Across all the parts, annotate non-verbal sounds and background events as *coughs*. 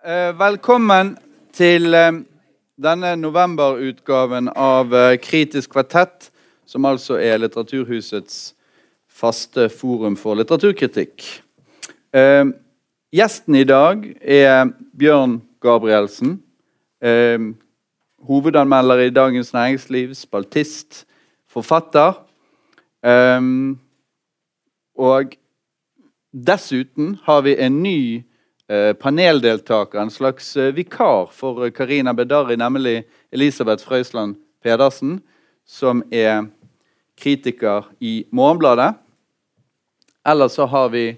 Eh, velkommen til eh, denne novemberutgaven av eh, Kritisk kvartett, som altså er Litteraturhusets faste forum for litteraturkritikk. Gjesten i dag er Bjørn Gabrielsen. Hovedanmelder i Dagens Næringsliv, spaltist, forfatter. Og dessuten har vi en ny paneldeltaker, en slags eh, vikar for eh, Karina Bedari, nemlig Elisabeth Frøysland Pedersen, som er kritiker i Morgenbladet. Ellers så har vi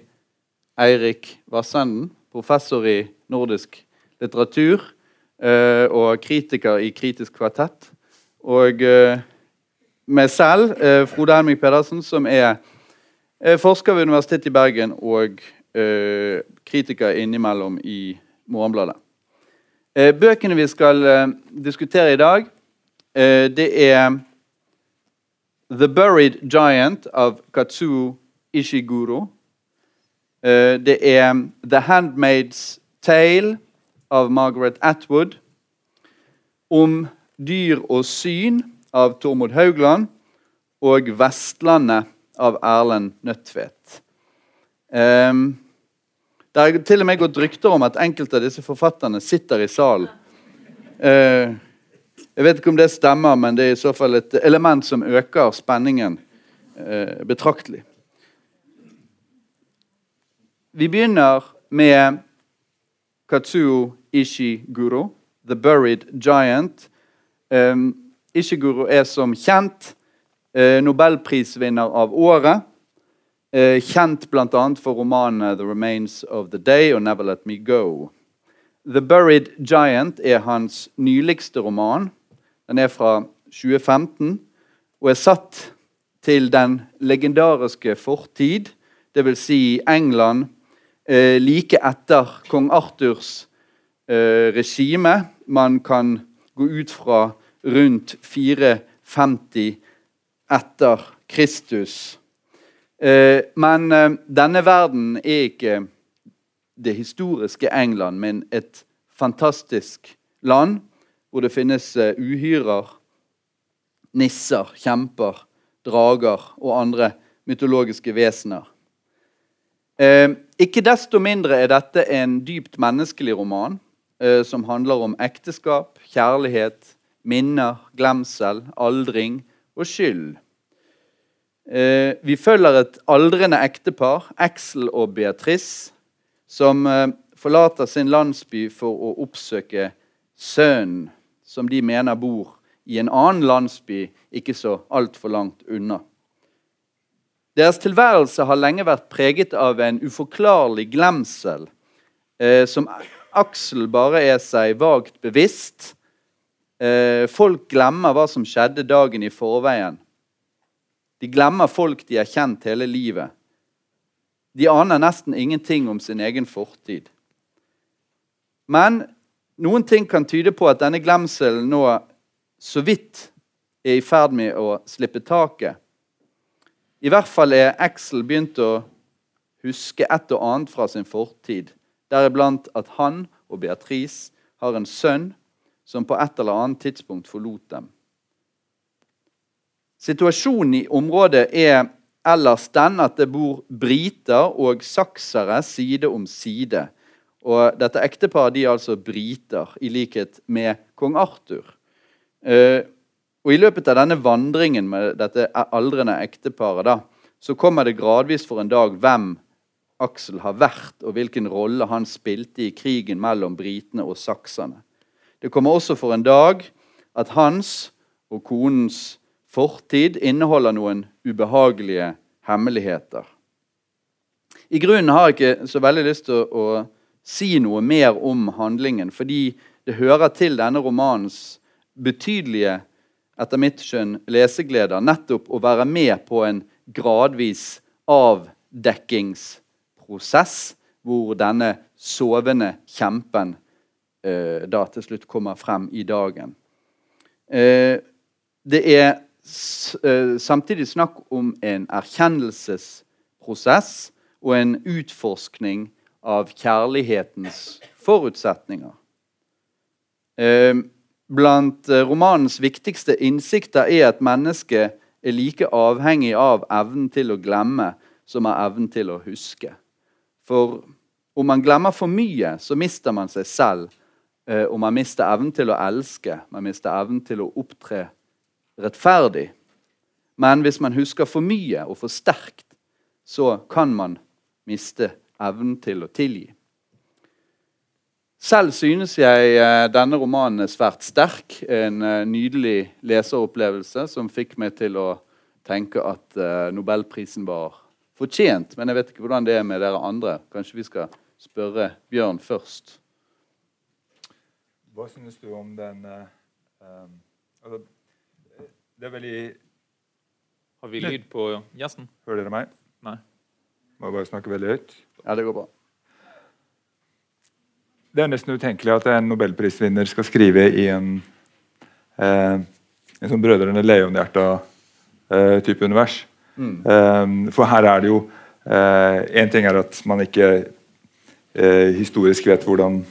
Eirik Vassenden, professor i nordisk litteratur og kritiker i Kritisk kvartett. Og meg selv, Frode Helming Pedersen, som er forsker ved Universitetet i Bergen og uh, kritiker innimellom i Morgenbladet. Eh, bøkene vi skal uh, diskutere i dag, det er The Buried Giant av Katsuo Ishiguro. det er The Handmaid's Tale av Margaret Atwood. Om dyr og syn av Tormod Haugland. Og Vestlandet av Erlend Nødtvedt. Um, det har til og med gått rykter om at enkelte av disse forfatterne sitter i salen. Eh, jeg vet ikke om det stemmer, men det er i så fall et element som øker spenningen eh, betraktelig. Vi begynner med Katsuo Ishiguro, 'The Buried Giant'. Eh, Ishiguro er som kjent uh, nobelprisvinner av året. Eh, kjent bl.a. for romanene 'The Remains of the Day' og 'Never Let Me Go'. 'The Buried Giant' er hans nyligste roman. Den er fra 2015 og er satt til den legendariske fortid, dvs. Si England eh, like etter kong Arthurs eh, regime. Man kan gå ut fra rundt 450 etter Kristus. Eh, men eh, denne verden er ikke det historiske England, men et fantastisk land hvor det finnes eh, uhyrer, nisser, kjemper, drager og andre mytologiske vesener. Ikke desto mindre er dette en dypt menneskelig roman som handler om ekteskap, kjærlighet, minner, glemsel, aldring og skyld. Eh, vi følger et aldrende ektepar, Axel og Beatrice, som eh, forlater sin landsby for å oppsøke sønnen, som de mener bor i en annen landsby ikke så altfor langt unna. Deres tilværelse har lenge vært preget av en uforklarlig glemsel, eh, som Aksel bare er seg vagt bevisst. Folk glemmer hva som skjedde dagen i forveien. De glemmer folk de har kjent hele livet. De aner nesten ingenting om sin egen fortid. Men noen ting kan tyde på at denne glemselen nå så vidt er i ferd med å slippe taket. I hvert fall er Axel begynt å huske et og annet fra sin fortid, deriblant at han og Beatrice har en sønn som på et eller annet tidspunkt forlot dem. Situasjonen i området er ellers den at det bor briter og saksere side om side. Og dette ekteparet de er altså briter, i likhet med kong Arthur. Eh, og I løpet av denne vandringen med dette aldrende ekteparet da, så kommer det gradvis for en dag hvem Aksel har vært, og hvilken rolle han spilte i krigen mellom britene og sakserne. Det kommer også for en dag at hans og konens fortid inneholder noen ubehagelige hemmeligheter. I grunnen har jeg ikke så veldig lyst til å, si noe mer om handlingen, fordi det hører til denne romanens betydelige etter mitt skjønn, lesegleder nettopp å være med på en gradvis avdekkingsprosess hvor denne sovende kjempen eh, da til slutt kommer frem i dagen. Eh, det er samtidig snakk om en erkjennelsesprosess og en utforskning av kjærlighetens forutsetninger. Eh, blant eh, romanens viktigste innsikter er at mennesket er like avhengig av evnen til å glemme som av evnen til å huske. For om man glemmer for mye, så mister man seg selv. Eh, og man mister evnen til å elske, man mister evnen til å opptre rettferdig. Men hvis man husker for mye og for sterkt, så kan man miste evnen til å tilgi. Selv synes jeg eh, denne romanen er svært sterk. En eh, nydelig leseropplevelse som fikk meg til å tenke at eh, nobelprisen var fortjent. Men jeg vet ikke hvordan det er med dere andre. Kanskje vi skal spørre Bjørn først. Hva synes du om den uh, um, altså, Det er veldig Har vi lyd på gjesten? Hører dere meg? Nei. Må jeg bare snakke veldig høyt? Ja, det går bra. Det er nesten utenkelig at en nobelprisvinner skal skrive i en, eh, en sånn Brødrene Leonhjerta-type eh, univers. Mm. Um, for her er det jo Én eh, ting er at man ikke uh, historisk vet hvordan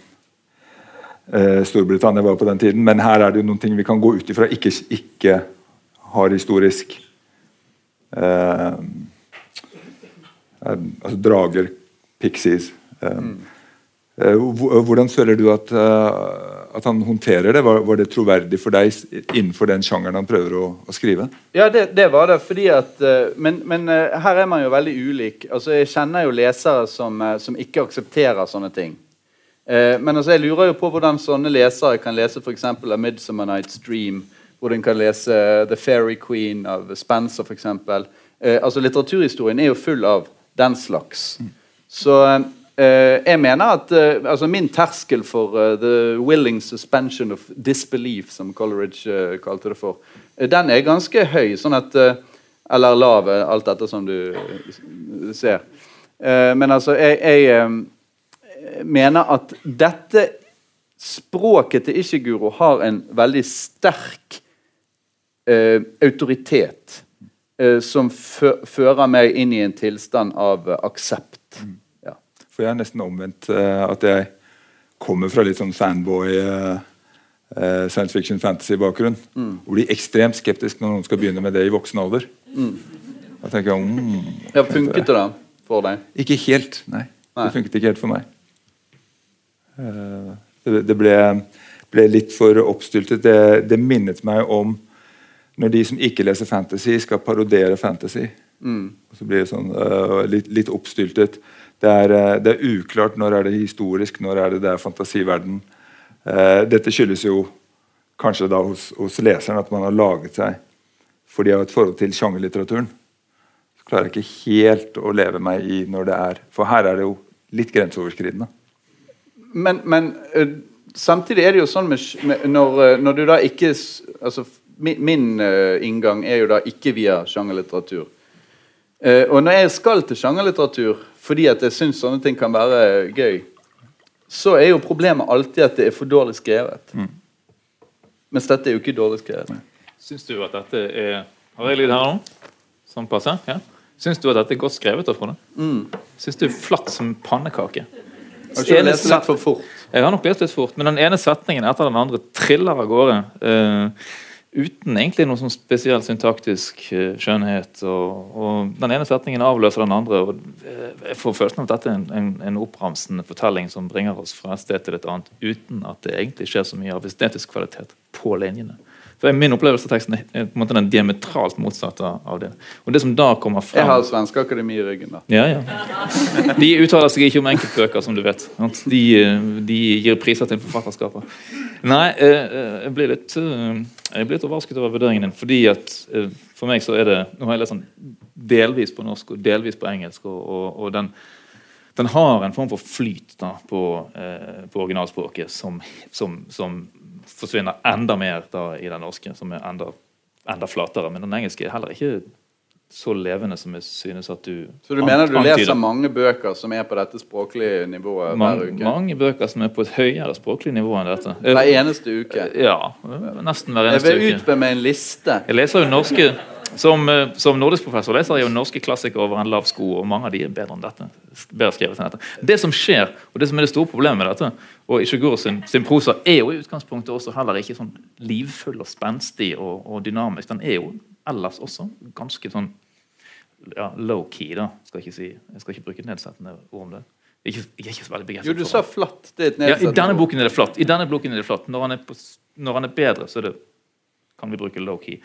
uh, Storbritannia var på den tiden, men her er det jo noen ting vi kan gå ut ifra ikke, ikke har historisk Altså drager, pixies Eh, mm. Hvordan føler du at, at, han håndterer det? Var, var, det troverdig for deg innenfor den sjangeren han prøver å, å skrive? Ja, det, det, var det. fordi at, Men, men her er man jo veldig ulik. Altså, Jeg kjenner jo lesere som, som ikke aksepterer sånne ting. Men altså, jeg lurer jo på hvordan sånne lesere kan lese f.eks. A 'Midsummer Night's Dream', hvor en kan lese 'The Fairy Queen' av Spencer f.eks. Altså, litteraturhistorien er jo full av den slags. Så eh, jeg mener at eh, altså Min terskel for uh, the willing suspension of disbelief, som Coleridge kalte det for, den er ganske høy. sånn at Eller lav, alt dette som du ser. men altså, jeg, jeg mener at dette språket til Ishiguro har en veldig sterk autoritet. som fører meg inn i en tilstand av aksept. Mm. For jeg er nesten omvendt. Eh, at jeg kommer fra litt sånn fanboy uh, uh, science fiction fantasy-bakgrunn. Mm. Og blir ekstremt skeptisk når noen skal begynne med det i voksen alder. Mm. Da tenker jeg mm, ja, Funket det da for deg? Ikke helt, nei. nei. Det funket ikke helt for meg. det, det ble, ble, litt for oppstyltet. Det, det, minnet meg om når de som ikke leser fantasy, skal parodere fantasy. Mm. Og så blir det sånn litt, litt oppstyltet. Det er, uh, det er, uklart når er det historisk, når er det det er fantasiverden. Uh, dette skyldes jo kanskje da hos, hos, leseren at man har laget seg fordi av har et forhold til sjangerlitteraturen. Så klarer jeg ikke helt å leve meg i når det er For her er det jo litt grenseoverskridende. Men, men uh, samtidig er det jo sånn med, med, når, når, du da ikke altså, Min, min uh, inngang er jo da ikke via sjangerlitteratur. og når jeg skal til sjangerlitteratur fordi at jeg syns sånne ting kan være gøy, så er jo problemet alltid at det er for dårlig skrevet. Mm. Mens dette er jo ikke dårlig skrevet. Syns du at dette er Har jeg lyd her nå? Sånn passe? Ja? Syns du at dette er godt skrevet? Frode? Mm. Syns du er flatt som pannekake? Har ikke lest litt for fort? Jeg har nok lest litt fort, men den ene setningen etter den andre triller av gårde. Uh, uten egentlig noe sånn spesiell syntaktisk uh, skjønnhet. Og, og, Den ene setningen avløser den andre. og uh, Jeg får følelsen av at dette er en, en, en, oppramsende fortelling som bringer oss fra et sted til et annet, uten at det egentlig skjer så mye av estetisk kvalitet på linjene. For Min opplevelse av teksten er på en måte den diametralt motsatte av det. Og det som da kommer frem... Jeg har Svenske Akademi i ryggen. da. Ja, ja. De uttaler seg ikke om enkeltbøker, som du vet. De, de gir priser til forfatterskapet. Nei, eh, eh, jeg blir litt, eh, jeg blir litt overrasket over vurderingen din. fordi at For meg så er det Nå har jeg lest den delvis på norsk og delvis på engelsk. og, og, og den den har en form for flyt da, på, eh, på originalspråket som, som, som, forsvinner enda mer da i den norske, som er enda, enda flatere. Men den engelske er heller ikke så levende som jeg synes at du Så du mener du antyder. leser mange bøker som er på dette språklige nivået Man, hver uke? Mange bøker som er på et høyere språklig nivå enn dette. Hver eneste uke? Ja, nesten hver eneste uke. Jeg vil utbe meg en liste. Jeg leser jo norske som, eh, som nordisk professor leser jeg jo norske klassikere over en lav sko, og mange av de er bedre enn dette. bedre skrevet enn dette. Det som skjer, og det som er det store problemet med dette, og Ishiguro sin, sin prosa, er jo i utgangspunktet også heller ikke sånn livfull og spenstig og, og dynamisk. Den er jo ellers også ganske sånn ja, low-key, da. Skal ikke si, jeg skal ikke bruke nedsettende ord om det. Ikke, jeg er ikke så veldig begeistret Jo, du sa flatt. Det er et nedsettende ja, I denne boken er det flatt. I denne boken er det flatt. Når han er, på, når han er bedre, så er det, kan vi bruke low-key.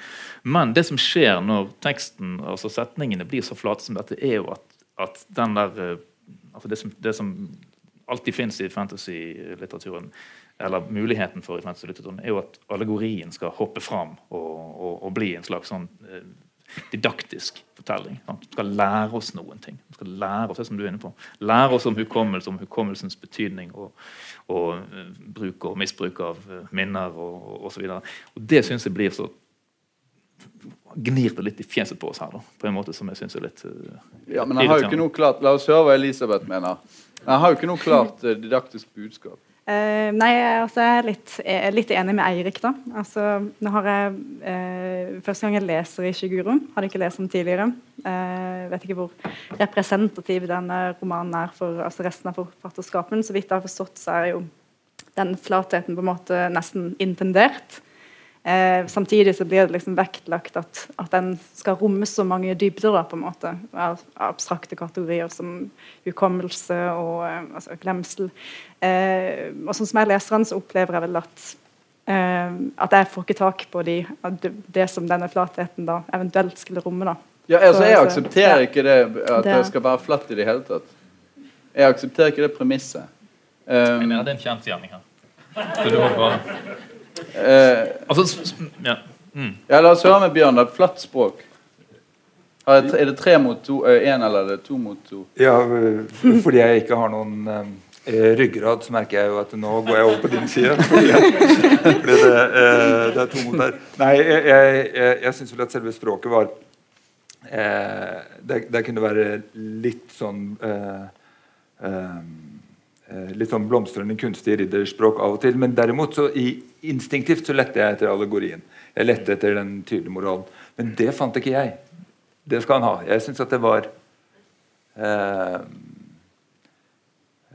Men det som skjer når teksten, altså setningene blir så flate som dette, er jo at, at den der eh, altså det, som, det som alltid fins i fantasy-litteraturen, eller muligheten for i fantasy-litteraturen, er jo at allegorien skal hoppe fram og, og, og bli en slags sånn eh, didaktisk fortelling. Sant? Den skal lære oss noen ting. Vi skal lære oss det som du er inne på. Lære oss om hukommelse, om hukommelsens betydning og, og eh, bruk og misbruk av eh, minner og, osv. og. Og det syns jeg blir så gnir det litt i fjeset på oss her, da, på en måte som jeg syns er litt uh, Ja, men jeg har jo ikke noe klart La oss høre hva Elisabeth mener. Jeg har jo ikke noe klart didaktisk budskap. Eh, nei, altså jeg er litt, er litt enig med Eirik. da. Altså, nå har jeg uh, Første gang jeg leser i Shiguro, hadde ikke lest den tidligere. Uh, vet ikke hvor representativ denne romanen er for altså resten av forfatterskapen. Så vidt jeg har forstått, så er jo den flatheten på en måte nesten intendert. Eh, samtidig så blir det liksom vektlagt at, at den skal romme så mange dybder da, på en måte, av abstrakte kategorier som hukommelse og eh, altså, glemsel. Eh, og sånn som jeg leser den, så opplever jeg vel at eh, at jeg får ikke tak på de, at det, det som denne flatheten da eventuelt skulle romme. da. Ja, altså, jeg aksepterer ikke det at det skal være flatt i det hele tatt. Jeg aksepterer ikke det premisset. Jeg Um, mener det er en kjensgjerning her. Så du må bare eh, Altså, ja. Mm. ja, la oss høre med Bjørn. Det er flatt språk. Er det, tre mot to, én, eller er det to mot to? Ja, øh, fordi jeg ikke har noen øh, ryggrad, så merker jeg jo at nå går jeg over på din side. *laughs* Fordi, fordi det, øh, det er to mot der. Nei, jeg, jeg, jeg, jeg syns vel at selve språket var eh, det, det kunne være litt sånn eh, eh, eh, Litt sånn blomstrende kunstig ridderspråk av og til. Men derimot så i, instinktivt så lette jeg etter allegorien. Jeg lette etter den tydelige moralen. Men det fant ikke jeg. Det skal han ha. Jeg syns at det var eh,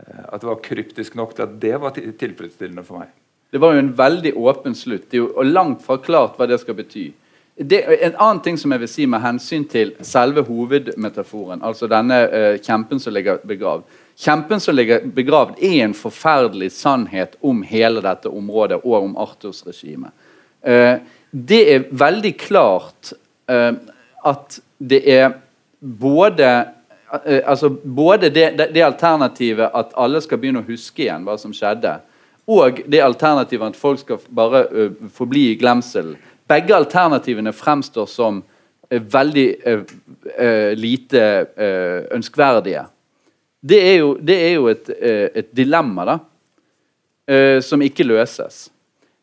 eh, At det var kryptisk nok til at det var tilfredsstillende for meg. Det var jo en veldig åpen slutt. Og langt fra klart hva det skal bety. Det, en annen ting som jeg vil si med hensyn til selve hovedmetaforen, altså denne eh, kjempen som ligger begravd. Kjempen som ligger begravd, er en forferdelig sannhet om hele dette området og om Arthurs regime. Eh, det er veldig klart eh, at det er både eh, altså både det, det, det alternativet at alle skal begynne å huske igjen hva som skjedde, og det alternativet at folk skal bare uh, forbli i glemselen. Begge alternativene fremstår som uh, veldig uh, lite ønskverdige. Det er jo, det er jo et, et dilemma, da, som ikke løses.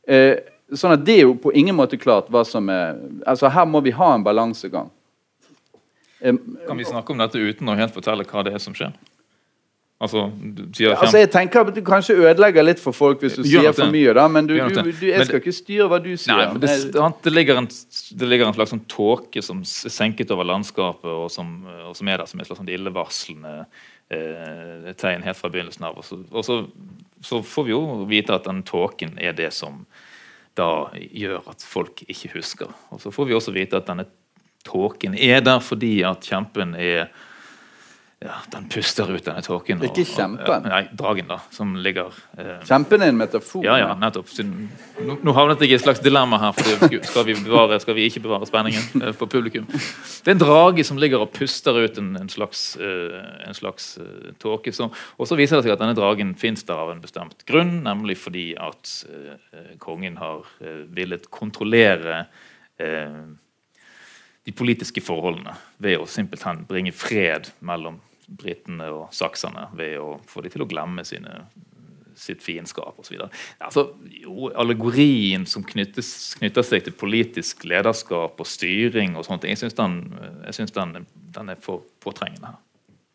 Eh, sånn at Det er jo på ingen måte klart hva som er altså Her må vi ha en balansegang. Eh, Kan vi snakke om dette uten å helt fortelle hva det er som skjer? Altså, sier Altså, jeg tenker at Du kanskje ødelegger litt for folk hvis du Gjør sier for mye. da, Men du, du, du, jeg skal ikke styre hva du sier. Nei, det, det, ligger en, det ligger en slags sånn tåke som er senket over landskapet, og som, og som er der som et slags sånn illevarslende eh, tegn helt fra begynnelsen av. Og, så, og så, så får vi jo vite at den tåken er det som da gjør at folk ikke husker. Og så får vi også vite at denne tåken er der fordi at kjempen er ja, Den puster ut denne tåken. Ikke kjempen. Nei, dragen, da, som ligger eh, Kjempen er en metafor. ja, ja, nettopp. Nå, nå havnet jeg i et slags dilemma her. For skal, vi bevare, skal vi ikke bevare spenningen eh, for publikum? Det er en drage som ligger og puster ut en, en slags, eh, en slags eh, tåke. Og så viser det seg at denne dragen fins der av en bestemt grunn, nemlig fordi at eh, kongen har eh, villet kontrollere eh, de politiske forholdene ved å simpelthen bringe fred mellom britene og sakserne ved å få dem til å glemme sine sitt fiendskap osv. Altså, jo, allegorien som knyttes, knytter seg til politisk lederskap og styring og ting, jeg syns den, den, den er for påtrengende her.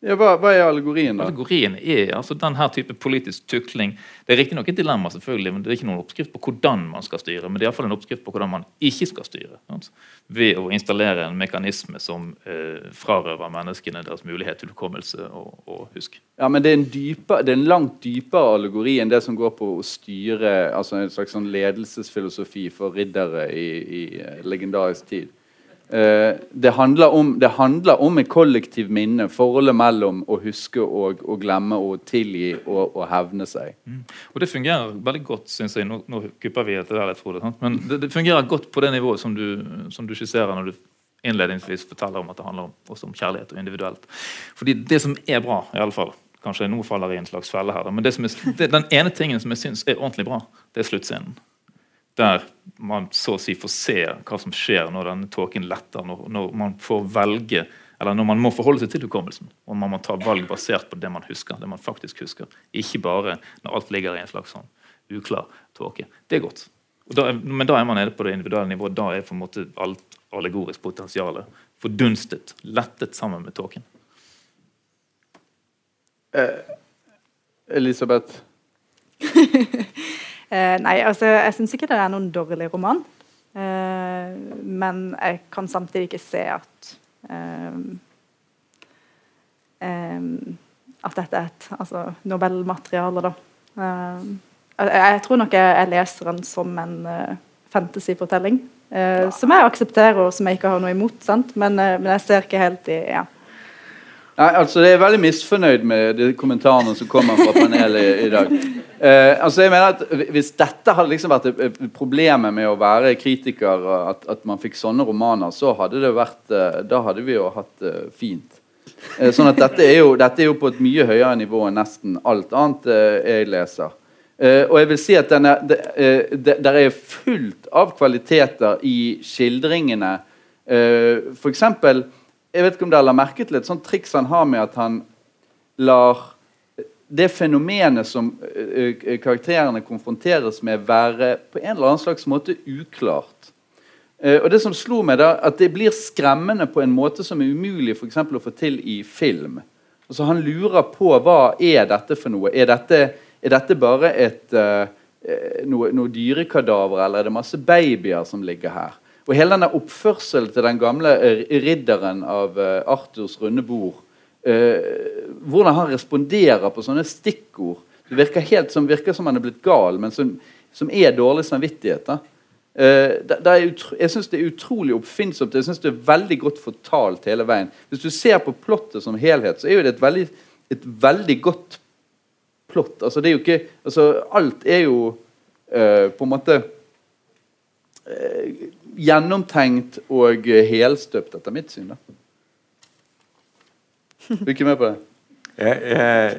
Ja, hva, hva er allegorien, da? Allegorien er altså denne type politisk tukling. Det er riktignok et dilemma, selvfølgelig, men det er ikke noen oppskrift på hvordan man skal styre. Men det er iallfall en oppskrift på hvordan man ikke skal styre. Altså, Ved å installere en mekanisme som eh, frarøver menneskene deres mulighet til hukommelse og, og husk. Ja, men det er, en dyper, det er en langt dypere allegori enn det som går på å styre altså en slags sånn ledelsesfilosofi for riddere i, i eh, legendarisk tid. Eh, det, handler om, det handler om et kollektivt minne, forholdet mellom å huske og å glemme og tilgi og, og hevne seg. Mm. Og Det fungerer veldig godt, syns jeg. Nå, nå kupper vi etter det litt, Frode. Men det, det, fungerer godt på det nivået som du, som du skisserer når du innledningsvis forteller om at det handler om, også om kjærlighet og individuelt. Fordi det som er bra, i alle fall, kanskje nå faller i en slags felle her, men er, det, den ene tingen som jeg syns er ordentlig bra, det er sluttscenen der man så å si får se hva som skjer når denne tåken letter, når, når, man får velge eller når man må forholde seg til hukommelsen, og man må ta valg basert på det man husker. det man faktisk husker, Ikke bare når alt ligger i en slags sånn uklar tåke. Det er godt. Da er, men da er man nede på det individuelle nivået. Da er på en måte alt allegorisk potensial fordunstet, lettet sammen med tåken. Eh, Elisabeth? *laughs* Eh, nei, altså, jeg syns ikke det er noen dårlig roman. Eh, men jeg kan samtidig ikke se at eh, eh At dette er et altså, novellmateriale, da. Eh, jeg, jeg, tror nok jeg, jeg, leser den som en uh, fantasyfortelling. Ja. som jeg aksepterer, og som jeg ikke har noe imot. Men, men, jeg ser ikke helt i ja. Nei, altså Jeg er veldig misfornøyd med de kommentarene som kommer fra panelet i, i dag. Eh, altså jeg mener at Hvis dette hadde liksom vært problemet med å være kritiker, at, at man fikk sånne romaner, så hadde det vært uh, Da hadde vi jo hatt det fint. Eh, sånn at dette er, jo, dette er, jo, på et mye høyere nivå enn nesten alt annet jeg leser. og jeg vil si at denne, det, det, der er fullt av kvaliteter i skildringene. Uh, for eksempel, jeg vet ikke om dere la merke til et sånt triks han har med at han lar det fenomenet som karakterene konfronteres med, være på en eller annen slags måte uklart. og det som slo meg da, at det blir skremmende på en måte som er umulig for å få til i film. Altså Han lurer på hva er dette for noe. Er dette, er dette bare et noe, noe dyrekadaver, eller er det masse babyer som ligger her? Og hele denne oppførselen til den gamle ridderen av uh, Arthurs runde bord uh, hvordan han responderer på sånne stikkord. Det virker helt som, virker som han er blitt gal, men som, som er dårlig samvittighet. da. Uh, det, det jeg syns det er utrolig oppfinnsomt. Jeg synes det er veldig godt fortalt hele veien. Hvis du ser på plottet som helhet, så er jo det et veldig, et veldig godt plott. Altså, det er jo ikke, altså, alt er jo uh, på en måte uh, gjennomtenkt og helstøpt, etter mitt syn. da. Du er ikke med på det? Jeg, jeg,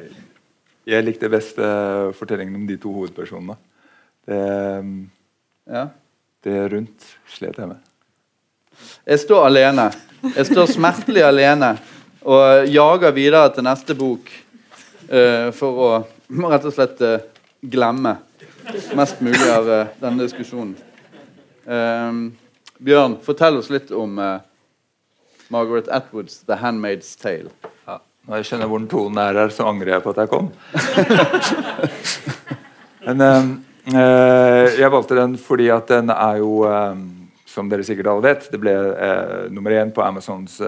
jeg likte best uh, fortellingen om de to hovedpersonene. Det, ja. det rundt slet jeg med. Jeg står alene. Jeg står smertelig alene og jager videre til neste bok uh, for å rett og slett uh, glemme mest mulig av denne diskusjonen. Bjørn, fortell oss litt om Margaret Atwoods 'The Handmaid's Tale'. Når jeg skjønner hvor den tonen er her, så angrer jeg på at jeg kom. *laughs* Men uh, jeg valgte den fordi at den er jo, um, som dere sikkert alle vet, det ble øh, nummer én på Amazons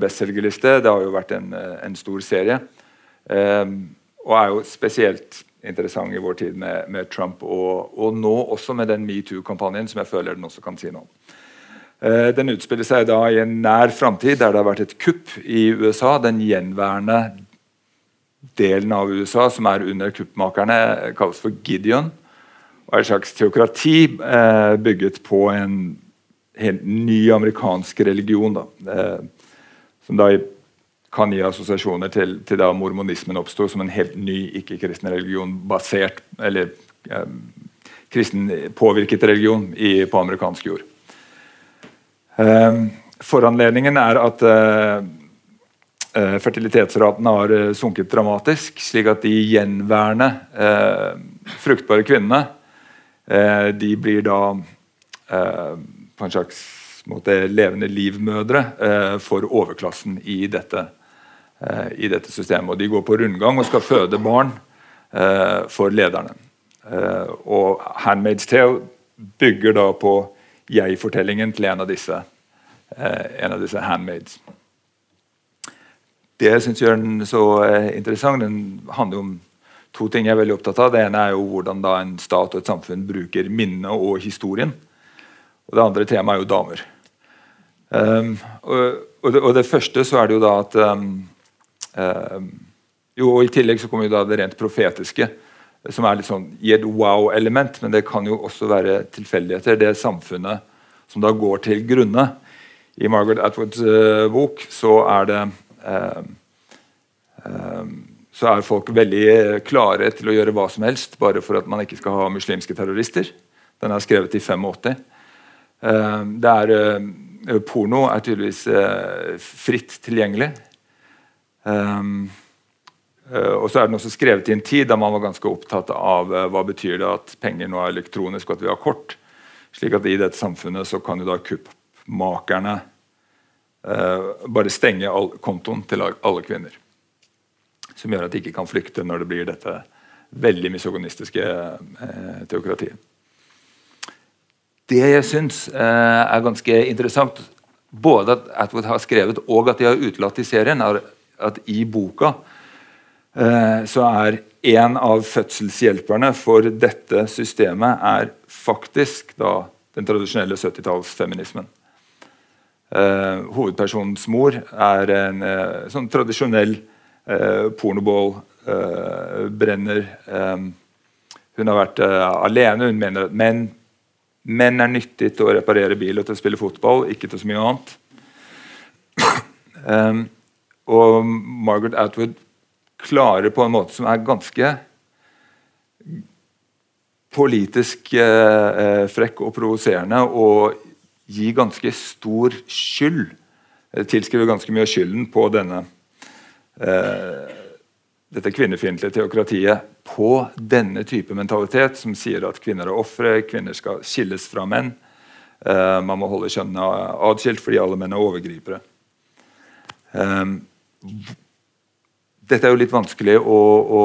bestselgerliste. Det har jo vært en, en stor serie. og er jo spesielt interessant i vår tid med, med Trump, og, og, nå også med den metoo-kampanjen, som jeg føler den også kan si noe om. Eh, den utspiller seg da i en nær framtid der det har vært et kupp i USA. Den gjenværende delen av USA som er under kuppmakerne, kalles for Gideon. Og er et slags teokrati eh, bygget på en helt ny amerikansk religion. Da. Eh, som da kan gi assosiasjoner til, til da mormonismen oppsto som en helt ny ikke-kristen religion basert eller eh, kristen påvirket religion i, på amerikansk jord. Eh, foranledningen er at eh, eh, fertilitetsraten har eh, sunket dramatisk, slik at de gjenværende fruktbare kvinnene de blir da på en slags måte levende livmødre for overklassen i dette eh, i dette systemet. Og de går på rundgang og skal føde barn eh, for lederne. Eh, og 'Handmaid's Tale' bygger da på jeg-fortellingen til en av disse, eh, en av disse handmaids. Det jeg syns gjør den så eh, interessant, den handler om to ting jeg er veldig opptatt av. Det ene er jo hvordan da en stat og et samfunn bruker minnet og historien. Og det andre temaet er jo damer. Um, og, og, det, og, det, første så er det jo da at um, jo, og I tillegg så kommer jo da det rent profetiske, som er litt sånn, i et wow-element. Men det kan jo også være tilfeldigheter. Det samfunnet som da går til grunne. I Margaret Atwoods uh, bok så er det så er folk veldig klare til å gjøre hva som helst bare for at man ikke skal ha muslimske terrorister. Den er skrevet i 85. det er Eh, porno er tydeligvis eh, fritt tilgjengelig. Um, og så er den også skrevet i en tid da man var ganske opptatt av uh, hva betyr det at penger nå er elektronisk og at vi har kort. slik at i dette samfunnet så kan jo da kuppmakerne uh, bare stenge all, kontoen til alle kvinner. Som gjør at de ikke kan flykte når det blir dette veldig misogonistiske uh, teokratiet. Det jeg syns eh, er ganske interessant, både at Atwood har skrevet og at de har utelatt i serien, er at i boka eh, så er en av fødselshjelperne for dette systemet er faktisk da den tradisjonelle 70-tallsfeminismen. Eh, hovedpersonens mor er en eh, sånn tradisjonell eh, pornoball, eh, brenner. hun har vært alene. Hun mener at menn Menn er nyttig til å reparere bil og til å spille fotball, ikke til så mye annet. um, *clears throat* og Margaret Atwood klarer på en måte som er ganske politisk eh, frekk og provoserende å gi ganske stor skyld Tilskriver ganske mye av skylden på denne eh, dette kvinnefiendtlige teokratiet på denne type mentalitet, som sier at kvinner er ofre, kvinner skal skilles fra menn. Eh, man må holde kjønnene atskilt fordi alle menn er overgripere. Um, dette er jo litt vanskelig å, å,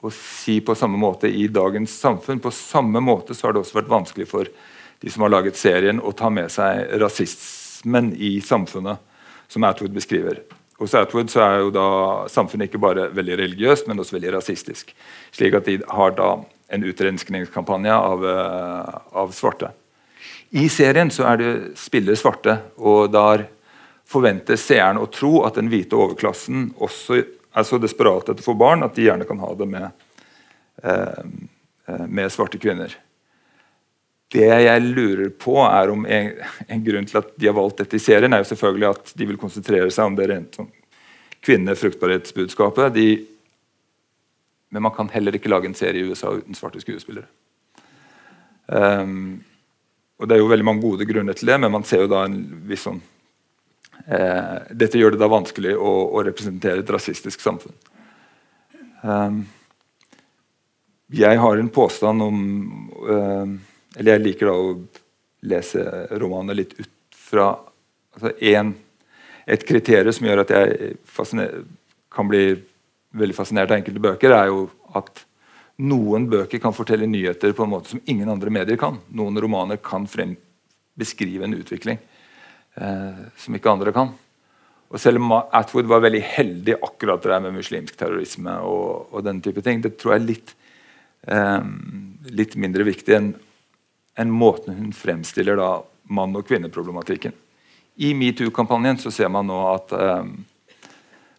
å, si på samme måte i dagens samfunn. På samme måte så har det også vært vanskelig for de som har laget serien, å ta med seg rasismen i samfunnet, som Atwood beskriver. Hos Atwood så er jo da samfunnet ikke bare veldig religiøst, men også veldig rasistisk. Slik at de har da en utrenskningskampanje av, uh, av svarte. I serien så er det spiller svarte, og der forventer seeren å tro at den hvite overklassen også er så desperat etter å få barn at de gjerne kan ha det med, eh, med svarte kvinner. Det jeg lurer på, er om en, en, grunn til at de har valgt dette i serien, er jo selvfølgelig at de vil konsentrere seg om det rent sånn kvinnefruktbarhetsbudskapet. De, men man kan heller ikke lage en serie i USA uten svarte skuespillere. Um, og Det er jo veldig mange gode grunner til det, men man ser jo da en viss sånn eh, Dette gjør det da vanskelig å, å representere et rasistisk samfunn. Um, jeg har en påstand om um, eller jeg liker da å lese romanene litt ut fra altså en, Et kriterium som gjør at jeg kan bli veldig fascinert av enkelte bøker, er jo at noen bøker kan fortelle nyheter på en måte som ingen andre medier kan. Noen romaner kan frem, beskrive en utvikling eh, som ikke andre kan. Og Selv om Atwood var veldig heldig akkurat det der med muslimsk terrorisme, og, og den type ting, det tror jeg er litt, eh, litt mindre viktig enn en måten hun fremstiller da mann- og kvinneproblematikken. I metoo-kampanjen så ser man nå at eh,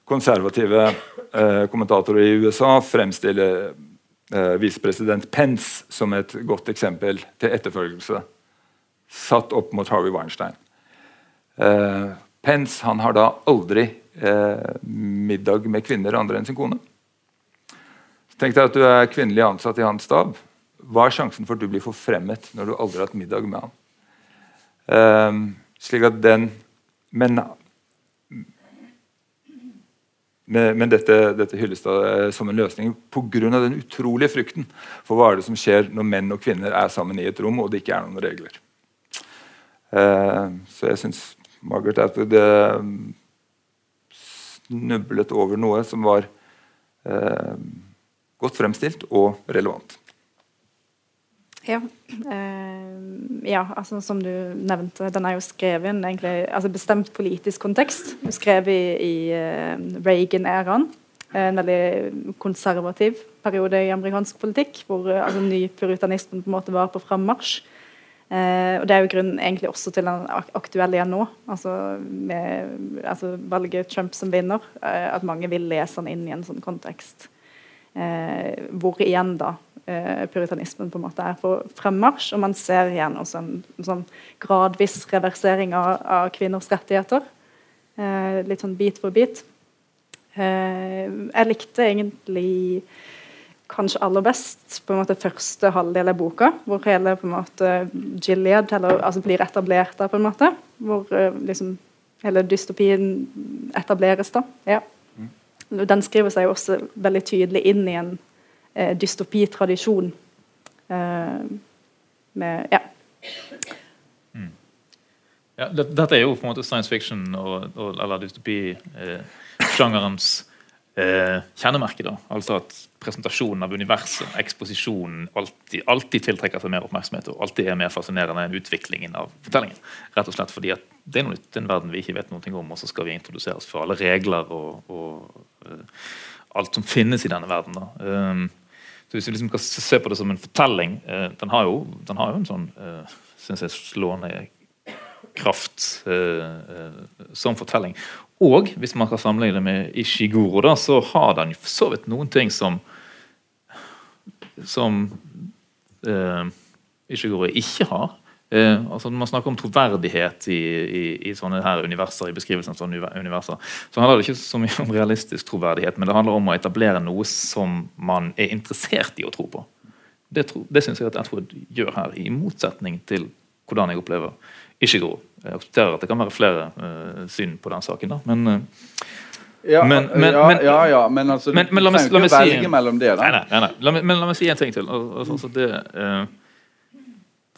konservative eh, kommentatorer i USA fremstiller eh, visepresident Pence som et godt eksempel til etterfølgelse, satt opp mot Harvey Weinstein. Eh, Pence han har da aldri eh, middag med kvinner andre enn sin kone. Tenk deg at du er kvinnelig ansatt i hans stab. Hva er sjansen for at du blir forfremmet når du aldri har hatt middag med ham? Um, slik at den Men, men, dette, dette hylles da som en løsning pga. den utrolige frykten for hva er det som skjer når menn og kvinner er sammen i et rom og det ikke er noen regler. Uh, så jeg syns Margaret Atwood uh, snublet over noe som var eh, godt fremstilt og relevant. Ja. Eh, ja, altså som du nevnte, den er jo skrevet i en altså bestemt politisk kontekst. Skrevet i, i uh, Reagan-æraen. En veldig konservativ periode i amerikansk politikk, hvor uh, altså, nypuritanismen på en måte var på frammarsj. Eh, og Det er jo grunnen egentlig også til den aktuelle igjen nå. altså Med altså valget Trump som vinner. Eh, at mange vil lese den inn i en sånn kontekst. Eh, hvor igjen da puritanismen på en måte er på fremmarsj. Og man ser igjen også en, en sånn gradvis reversering av, av kvinners rettigheter. Eh, litt sånn bit for bit. Eh, jeg likte egentlig kanskje aller best på en måte første halvdel av boka, hvor hele på en måte Gilead eller, altså blir etablert der. på en måte, Hvor uh, liksom hele dystopien etableres. da, ja. Mm. Den skriver seg jo også veldig tydelig inn i en eh, dystopitradisjon. Eh, med, ja. Mm. ja dette er jo på en måte science fiction og, og eller dystopi-sjangerens eh, kjennemerke. da, altså at Presentasjonen av universet, eksposisjonen, alltid, alltid, tiltrekker seg mer oppmerksomhet og alltid er mer fascinerende enn utviklingen av fortellingen. Rett og slett fordi at Det er noe nytt, en verden vi ikke vet noe om, og så skal vi introduseres for alle regler og, og uh, alt som finnes i denne verden. Um, så Hvis vi liksom kan se på det som en fortelling uh, den, har jo, den, har jo, en sånn uh, synes jeg, slående kraft som fortelling. Og hvis man kan sammenligne det med Ishiguro, da, så har den for så vidt noen ting som som eh, Ishiguro ikke har. Eh, altså man snakker om troverdighet i, i, i, sånne her universer, i beskrivelsen av sånne universer, så handler det ikke så mye om realistisk troverdighet, men det handler om å etablere noe som man er interessert i å tro på. Det, tro, det syns jeg at Edward gjør her, i motsetning til hvordan jeg opplever Ishiguro. Jeg aksepterer at det kan være flere uh, syn på den saken, da. men uh, ja, men, men, ja, ja, ja, men altså, men, men, la meg, la meg velge si, mellom det. da. Nei, nei, nei, La meg, men la meg si en ting til. Altså, altså det, eh,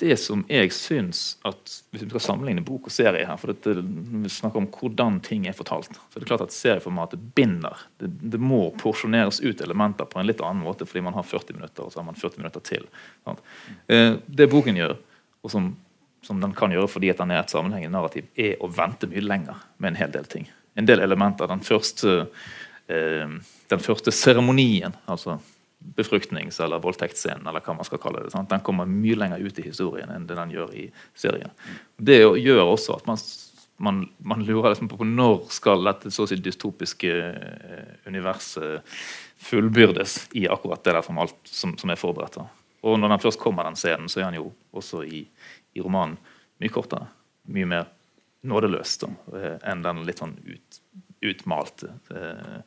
det som jeg syns at Hvis vi skal sammenligne bok og serie her, for dette, vi snakker om hvordan ting er fortalt, så det er klart at serieformatet binder. Det, det, må porsjoneres ut elementer på en litt annen måte fordi man har 40 minutter, og så har man 40 minutter til. Sant? Det boken gjør, og som som den kan gjøre fordi at den er et sammenhengende narrativ, er å vente mye lenger med en hel del ting. En del elementer. Den første, eh, den første seremonien, altså befruktnings- eller voldtektsscenen, eller hva man skal kalle det, sant? den kommer mye lenger ut i historien enn det den gjør i serien. Det gjør også at man, man, man lurer liksom på når skal dette så å si dystopiske eh, universet fullbyrdes i akkurat det der som, alt, som, som er forberedt. Og når den først kommer, den scenen, så er den jo også i i romanen mye kortere. Mye mer nådeløst da, enn den litt sånn ut, utmalte eh,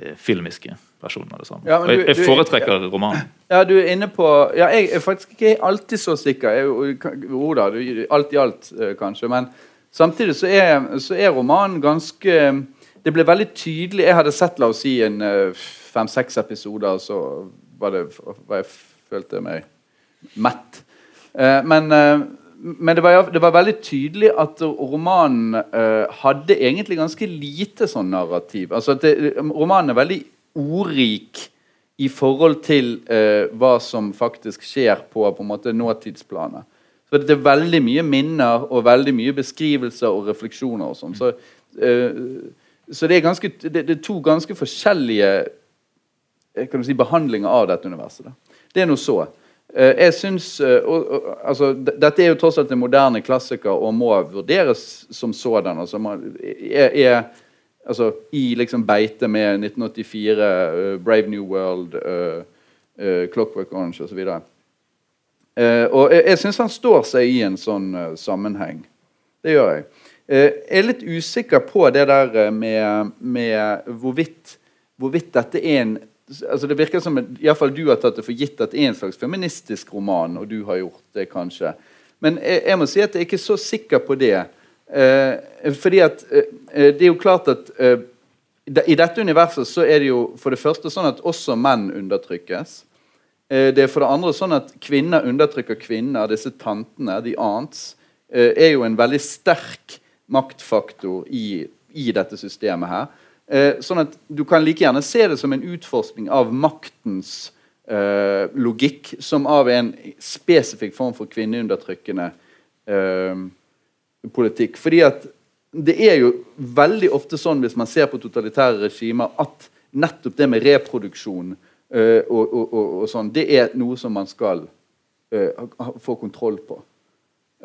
eh, filmiske versjonen av det samme. Ja, du, jeg, jeg, foretrekker ja, romanen. Ja, du er inne på ja, Jeg er faktisk ikke alltid så sikker. Jo da, alt i alt, kanskje. Men samtidig så er, så er romanen ganske Det ble veldig tydelig Jeg hadde sett, la oss si, en fem-seks episoder, så var det var jeg følte meg mett. Eh, men, eh, men det, var, det, var, veldig tydelig at romanen eh, hadde egentlig ganske lite sånn narrativ. Altså det, Romanen er veldig ordrik i forhold til hva som faktisk skjer på, på en måte nåtidsplanet. Så det er veldig mye minner og veldig mye beskrivelser og refleksjoner. og sånn. Så, så det, er ganske, det, er to ganske forskjellige du si, behandlinger av dette universet. Da. Det er noe så. Eh, jeg synes, eh, altså, Dette er jo tross alt en moderne klassiker og må vurderes som sådan. Altså, man er, er altså, I liksom beite med 1984, uh, eh, Brave New World, uh, uh, Clockwork Orange osv. Uh, og jeg, jeg syns han står seg i en sånn sammenheng. Det gjør jeg. jeg er litt usikker på det der med, med hvorvidt, hvorvidt dette er en altså Det virker som iallfall du har tatt det for gitt at det er en slags feministisk roman, og du har gjort det kanskje. Men jeg, jeg må si at jeg er ikke så sikker på det. Eh, fordi at eh, det er jo klart at eh, i dette universet så er det jo for det første sånn at også menn undertrykkes. Eh, det er for det andre sånn at kvinner undertrykker kvinner. Disse tantene, de aunts, eh, er jo en veldig sterk maktfaktor i, i dette systemet her. Eh, sånn at Du kan like gjerne se det som en utforskning av maktens eh, logikk som av en spesifikk form for kvinneundertrykkende eh, politikk. Fordi at det er jo veldig ofte sånn hvis man ser på totalitære regimer, at nettopp det med reproduksjon eh, og, og, og, og, sånn, det er noe som man skal eh, få kontroll på.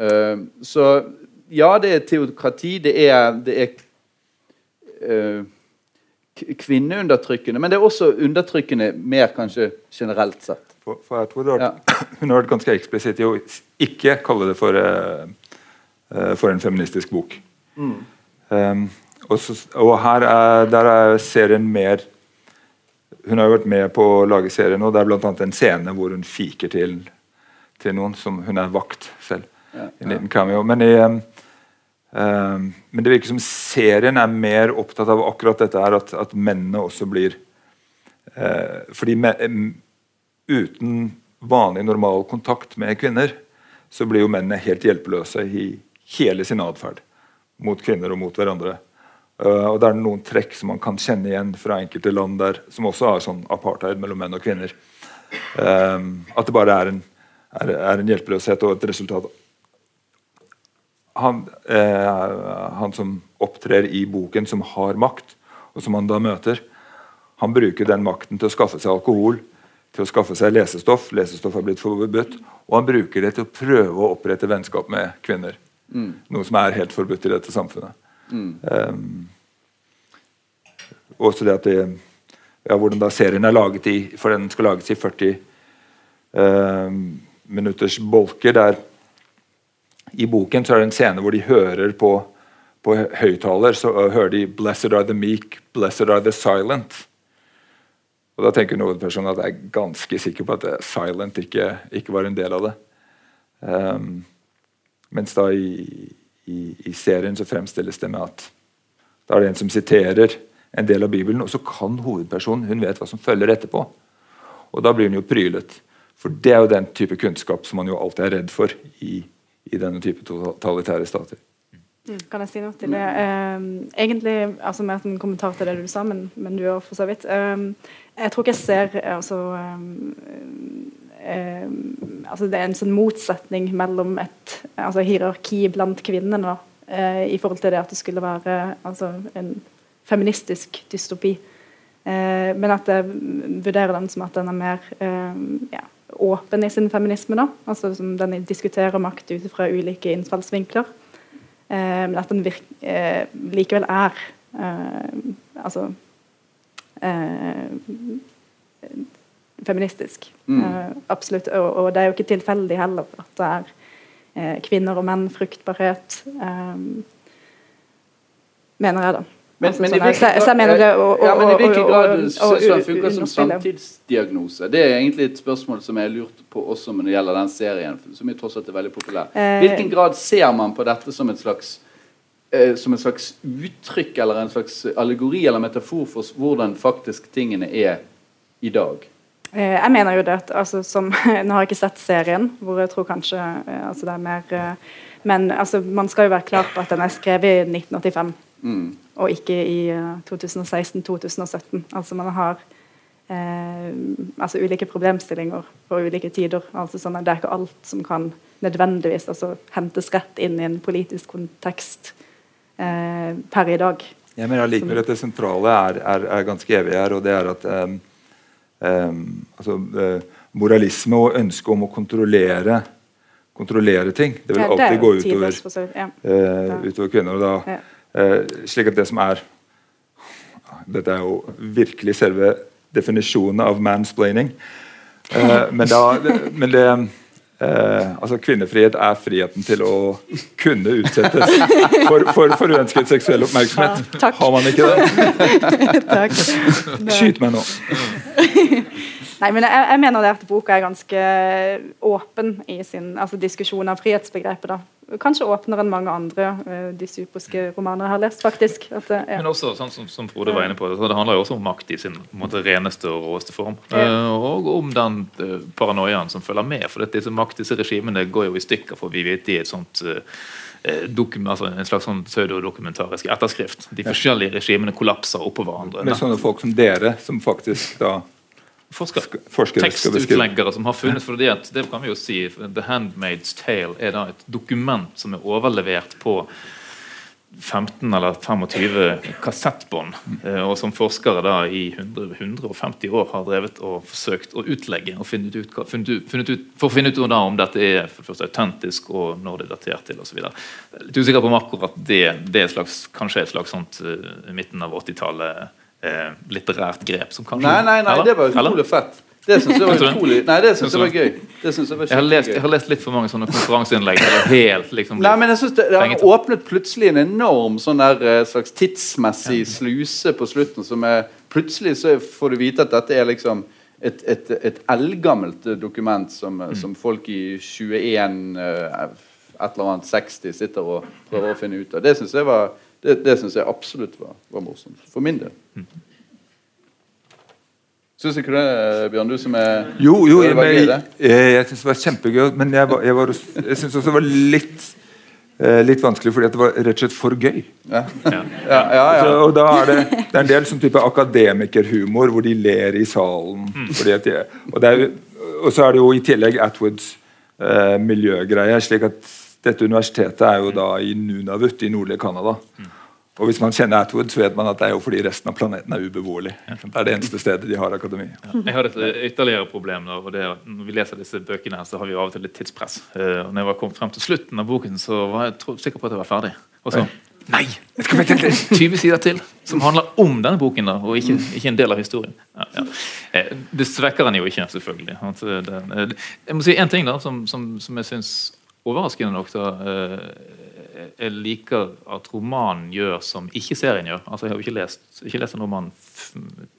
Eh, så ja, det er teokrati, det er, det er kvinneundertrykkende, men det er også undertrykkende mer kanskje generelt sett. For, for jeg tror ja. *clears throat* Hun har vært ganske eksplisitt i å ikke kalle det for, uh, for en feministisk bok. Mm. Um, og, så, og, her er, der er serien mer Hun har jo vært med på å lage serien, og det er bl.a. en scene hvor hun fiker til, til noen som Hun er vakt selv. Ja, en liten cameo. Men i um, men det virker som serien er mer opptatt av akkurat dette her, at, at mennene også blir uh, Fordi uten vanlig, normal kontakt med kvinner, så blir jo mennene helt hjelpeløse i hele sin atferd mot kvinner og mot hverandre. Uh, og Det er noen trekk som man kan kjenne igjen fra enkelte land der, som også har sånn apartheid mellom menn og kvinner. Uh, at det bare er en, er, er en hjelpeløshet og et resultat han, eh, han, som opptrer i boken, som har makt, og som han da møter, han bruker den makten til å skaffe seg alkohol, til å skaffe seg lesestoff. Lesestoff har blitt forbudt. Og han bruker det til å prøve å opprette vennskap med kvinner. Mm. Noe som er helt forbudt i dette samfunnet. Mm. Um, også det at det, ja, Hvordan da serien er laget i For den skal lages i 40 um, minutters bolker. der i boken så er det en scene hvor de hører på, på høyttaler. Så uh, hører de 'Blessed are the meek, blessed are the silent'. Og Da tenker noen personer at jeg er ganske sikker på at silent ikke, ikke var en del av det. Um, mens da i, i, i, serien så fremstilles det med at da er det en som siterer en del av Bibelen, og så kan hovedpersonen hun vet hva som følger etterpå. Og da blir hun jo prylet. For det er jo den type kunnskap som man jo alltid er redd for i i denne type totalitære stater. Mm. Kan jeg si noe til det? Um, egentlig, altså Mer en kommentar til det du sa, men, men du òg, for så vidt. Um, jeg tror ikke jeg ser altså, um, altså Det er en sånn motsetning mellom et altså, hierarki blant kvinnene uh, i forhold til det at det skulle være altså, en feministisk dystopi. men at jeg vurderer den som at den er mer ja, åpen i sin feminisme. da, altså som Den diskuterer makt ut fra ulike innfallsvinkler. Eh, men at den eh, likevel er eh, altså eh, feministisk. Mm. Eh, absolutt. Og, og, det er jo ikke tilfeldig heller at det er eh, kvinner og menn, fruktbarhet Mener jeg, da. Men, altså, men, sånn, så, så jeg mener det og, ja, men i hvilken grad den funker som samtidsdiagnose? Det er egentlig et spørsmål som jeg lurte lurt på også når det gjelder den serien. som er tross alt er veldig populær. Eh, hvilken grad ser man på dette som et slags eh, som et slags uttrykk eller en slags allegori eller metafor for hvordan faktisk tingene er i dag? Eh, jeg mener jo det at altså, som, *laughs* Nå har jeg ikke sett serien, hvor jeg tror kanskje altså, det er mer Men altså, man skal jo være klar på at den er skrevet i 1985. Mm. Og ikke i 2016-2017. Eh, altså man har eh, altså ulike problemstillinger på ulike tider. altså sånn Det er ikke alt som kan nødvendigvis altså, hentes rett inn i en politisk kontekst eh, per i dag. Jeg mener allikevel at det sentrale er, er, er, ganske evig her, og det er at um, um, altså, uh, moralisme og ønsket om å kontrollere kontrollere ting. Det vil alltid gå utover, ja. uh, utover kvinner. og da ja. Eh, slik at det som er Dette er jo virkelig selve definisjonen av mansplaining. Eh, men, da, men det Eh, altså Kvinnefrihet er friheten til å kunne utsettes for, for, for uønsket seksuell oppmerksomhet. Ja, Har man ikke det? *laughs* takk. Skyt meg nå. Nei, men jeg, jeg, mener det at boka er ganske åpen i sin altså diskusjon av frihetsbegrepet. da. Kanskje åpnere enn mange andre uh, dystopiske romaner jeg har lest, faktisk. At, uh, ja. Men også, sånn som, som Frode var inne på, det, det handler jo også om makt i sin måte, reneste og råeste form. Uh, og om den uh, paranoiaen som følger med. For disse makt, disse regimene går jo i stykker, for vi vet er et sånt altså en slags sånn pseudodokumentarisk etterskrift. De forskjellige regimene kollapser oppå hverandre. Med sånne folk som dere, som faktisk da Forsker, forskere tekstutleggere som har funnet for det, at, det kan vi jo si, The Handmaid's Tale er da et dokument som er overlevert på 15 eller 25 kassettbånd, eh, og som forskere da i 100, 150 år har drevet og forsøkt å utlegge og funnet ut, funnet ut, for å finne ut da om dette er for det første autentisk og når det er datert til osv. Litt usikker på om akkurat det, det er slags, kanskje et slags sånt uh, midten av 80-tallet uh, litterært grep. som kanskje... Nei, nei, nei, det var utrolig fett. Det syns jeg var utrolig Nei, det syns jeg var gøy. Det jeg, var jeg, har lest, jeg, har lest, litt for mange sånne konferanseinnlegg. helt liksom Nei, men jeg synes det, det har åpnet plutselig en enorm sånn der, eh, slags tidsmessig sluse på slutten. som er Plutselig så får du vite at dette er liksom et, et, et eldgammelt dokument som, mm. som, folk i 21 eh, et eller annet 60 sitter og prøver å finne ut av. Det syns jeg, var, det, det synes jeg absolutt var, var morsomt. For min del. Mm. Syns ikke det, Bjørn? Du som er Jo, jo, jeg, jeg, jeg, jeg syns det var kjempegøy. Men jeg, var, jeg, var, jeg syns også det var litt eh, litt vanskelig fordi det var rett og slett for gøy. Ja. Ja. Ja, så, og da er det, det er en del sånn type akademikerhumor hvor de ler i salen. Mm. De, og, er, og, så er det jo i tillegg Atwoods eh, miljøgreie. slik at dette universitetet er jo da i Nunavut i nordlige Canada. Mm. Og hvis man kjenner Atwood, så vet man at det er jo fordi resten av planeten er ubeboelig. Det er det eneste stedet de har akademi. Ja. Jeg har et ytterligere problem. Da, og det er at Når vi leser disse bøkene, her, så har vi jo av og til litt tidspress. Uh, og når jeg var kommet frem til slutten av boken, så var jeg sikker på at jeg var ferdig. Og så Nei! 20 *laughs* sider til som handler om denne boken, da, og ikke, ikke en del av historien. Ja, ja. Eh, det svekker den jo ikke, selvfølgelig. Eh, jeg må si én ting da, som, som, som jeg syns overraskende nok da, jeg liker at romanen gjør som ikke serien gjør. Altså, Jeg har jo ikke lest, ikke lest en roman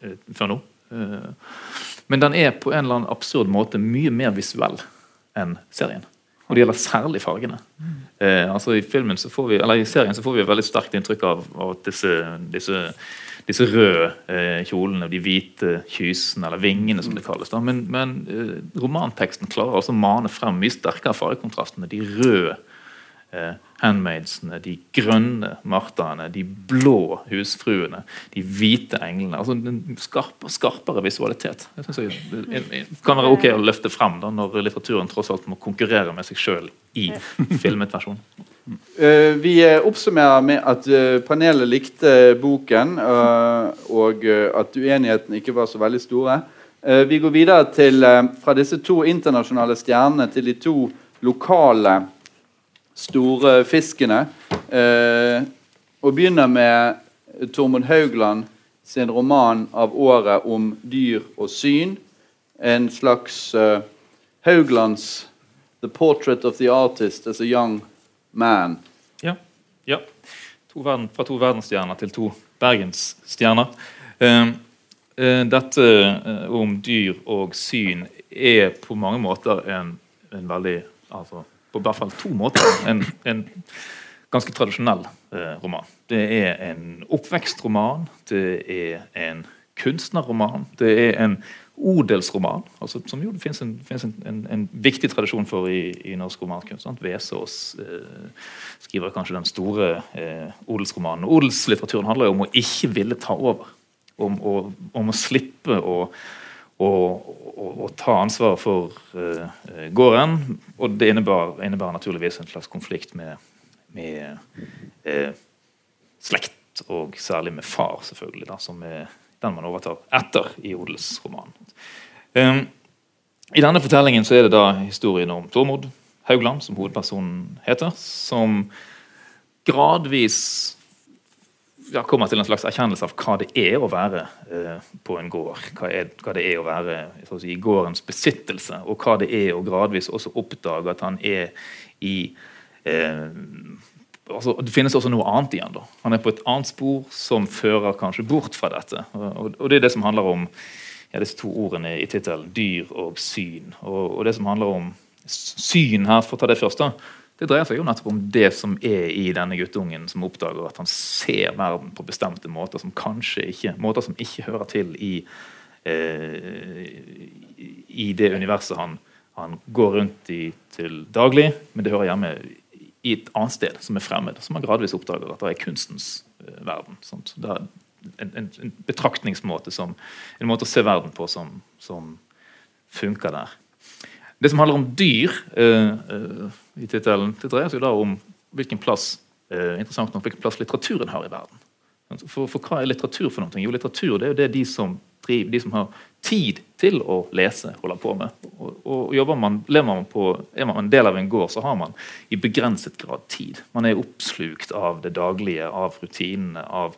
eh, før nå. Eh, men den er på en eller annen absurd måte mye mer visuell enn serien. Og det gjelder særlig fargene. Eh, altså I filmen så får vi, eller i serien så får vi et veldig sterkt inntrykk av, av disse, disse, disse røde eh, kjolene, de hvite kysene, eller vingene som det kalles. Da. Men, men eh, romanteksten klarer altså å mane frem mye sterkere fargekontrastene. De røde eh, handmaidsene, de grønne martaene, de blå husfruene, de hvite englene. altså en skarp, Skarpere visualitet. Det synes jeg kan være ok å løfte frem da, når litteraturen tross alt må konkurrere med seg sjøl i *laughs* filmet versjon. Uh, vi oppsummerer med at uh, panelet likte boken, og at uenighetene ikke var så veldig store. vi går videre til, fra disse to internasjonale stjernene til de to lokale store fiskene. Eh, og begynner med Tormod Haugland sin roman av året om dyr og syn. En slags uh, Hauglands 'The Portrait of the Artist as a Young Man'. Ja. ja. To verden, fra to verdensstjerner til to bergensstjerner. Uh, uh, dette om dyr og syn er på mange måter en, en veldig altså, på hvert fall to måter en, en ganske tradisjonell eh, roman. Det er en oppvekstroman, det er en kunstnerroman, det er en odelsroman, altså, som jo det finnes, en, en, en, en, viktig tradisjon for i, i norsk romankunst. Vesaas eh, skriver kanskje den store eh, odelsromanen. Odelslitteraturen handler jo om å ikke ville ta over. Om, å, om å slippe å å, ta ansvar for uh, gården. Og det innebærer, innebar, naturligvis en slags konflikt med, med uh, slekt, og særlig med far, selvfølgelig, da, som er den man overtar etter i odelsromanen. Um, I denne fortellingen så er det da historien om Tormod Haugland, som hovedpersonen heter, som gradvis ja, kommer til en slags erkjennelse av hva det er å være eh, på en gård. Hva, er, hva det er å være si, i gårdens besittelse, og hva det er å gradvis også oppdage at han er i eh, altså, Det finnes også noe annet igjen. da. Han er på et annet spor som fører kanskje bort fra dette. Og, og Det er det som handler om ja, disse to ordene i tittelen, dyr og syn. Og, og, det som handler om syn her, for å ta det først, da, Det dreier seg jo nettopp om det som er i denne guttungen som oppdager at han ser verden på bestemte måter som kanskje ikke måter som ikke hører til i, eh, i det universet han, han, går rundt i til daglig, men det hører hjemme i et annet sted som er fremmed. Som han gradvis oppdager at det er kunstens eh, verden. Sant? Det er en, en, en, betraktningsmåte som, en måte å se verden på som, som funker der. Det som handler om dyr uh, uh, i tittelen, det dreier seg da om hvilken plass uh, interessant nok, hvilken plass litteraturen har i verden. For, for, hva er litteratur for noe? Jo, litteratur det er jo det de som, driver, de som har tid til å lese, holder på med. Og, og man, man på, Er man en del av en gård, så har man i begrenset grad tid. Man er oppslukt av det daglige, av rutinene, av,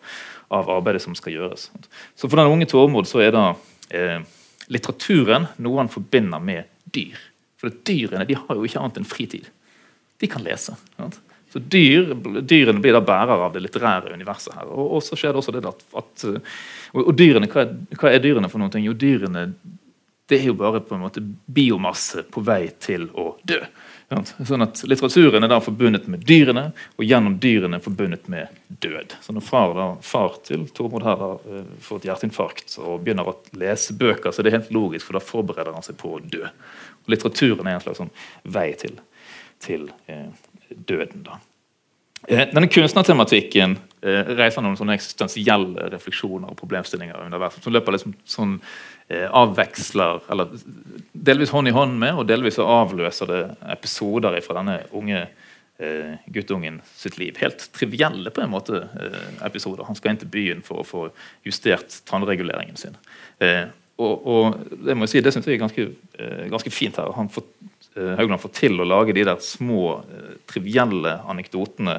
av arbeidet som skal gjøres. Så for den unge Tormod så er da eh, litteraturen noe han forbinder med dyr. For dyrene de har jo ikke annet enn fritid. De kan lese. Så dyr, Dyrene blir da bærer av det litterære universet. her. Og, og så skjer det også det at, at og, og, dyrene, hva er, hva er, dyrene for noe? Jo, dyrene det er jo bare på en måte biomasse på vei til å dø. Sånn at Litteraturen er da forbundet med dyrene, og gjennom dyrene forbundet med død. Så når far, da, far til Tormod her da, eh, får et hjerteinfarkt og begynner å lese bøker, så er det helt logisk, for da forbereder han seg på å dø. Og Litteraturen er en slags sånn vei til, til eh, døden. da. Eh, denne kunstnertematikken eh, reiser noen sånne eksistensielle refleksjoner og problemstillinger underveis, som løper liksom sånn eh, avveksler eller delvis hånd i hånd med, og delvis avløser det episoder fra denne unge eh, guttungen sitt liv. Helt trivielle på en måte eh, episoder. Han skal inn til byen for å få justert tannreguleringen sin. Eh, og, og, det må jeg si, det syns jeg er ganske, ganske, fint her. Han får, Haugland får til å lage de der små, trivielle anekdotene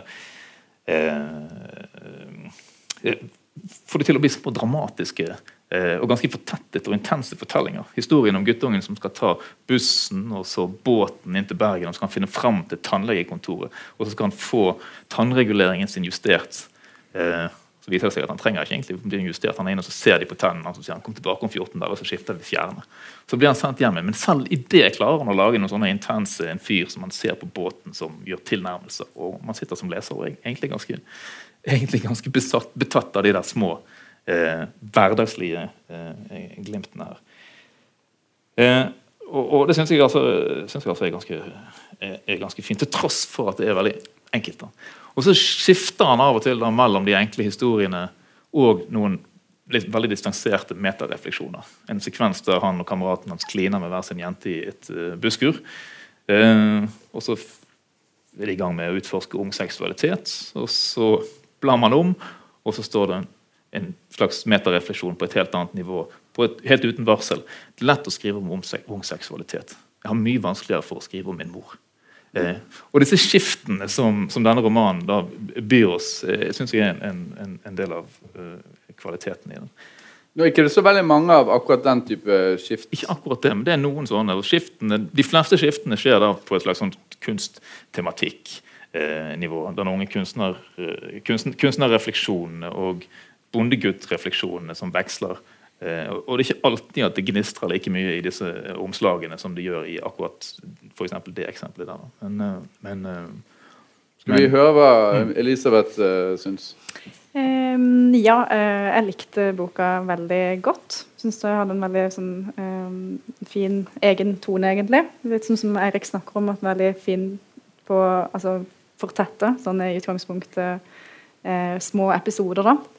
Får det til å bli så dramatiske og ganske fortettet og intense fortellinger. Historien om guttungen som skal ta bussen og så båten inn til Bergen og så skal han finne fram til tannlegekontoret. Og så skal han få tannreguleringen sin justert. Eh, så viser det seg at Han trenger ikke egentlig bli justert, han er inne og så ser de på tennene og så sier han kom tilbake om 14 dager og så skifter vi fjærene. Så blir han sendt hjem. Men selv i det klarer han å lage noen sånne intense en fyr som man ser på båten som gjør tilnærmelser. Og man sitter som leser og er egentlig ganske, egentlig ganske besatt, betatt av de der små eh, hverdagslige eh, glimtene her. Eh, og, og, det syns jeg, altså, synes jeg altså er, ganske, er, er ganske fint, til tross for at det er veldig enkelt. da. Og så skifter han av og til da, mellom de enkle historiene og noen litt, veldig distanserte metarefleksjoner. En sekvens der han og kameraten hans kliner med hver sin jente i et uh, busskur. Uh, og så er de i gang med å utforske ung seksualitet. Og så blar man om, og så står det en, en slags metarefleksjon på et helt annet nivå. Et, helt uten varsel. Det er lett å skrive om ung seksualitet. Jeg har mye vanskeligere for å skrive om min mor. Eh, og disse skiftene som, som, denne romanen da byr oss, eh, syns jeg er en, en, en, del av eh, kvaliteten i den. Nå er ikke det så veldig mange av akkurat den type skift? Ikke akkurat det, men det er noen sånne. skiftene, De fleste skiftene skjer da på et slags sånn kunsttematikk-nivå. Eh, den unge kunstner, eh, kunstner, kunstnerrefleksjonene og bondeguttrefleksjonene som veksler og det er ikke alltid at det gnistrer like mye i disse omslagene som det gjør i akkurat for det eksempelet der. Men, uh, men Skal vi høre hva mm. Elisabeth uh, syns? Um, ja, jeg likte boka veldig godt. Syns det hadde en veldig sånn, um, fin egen tone, egentlig. Litt sånn som Eirik snakker om, at veldig fin på altså fortette, sånn i utgangspunktet små episoder, da.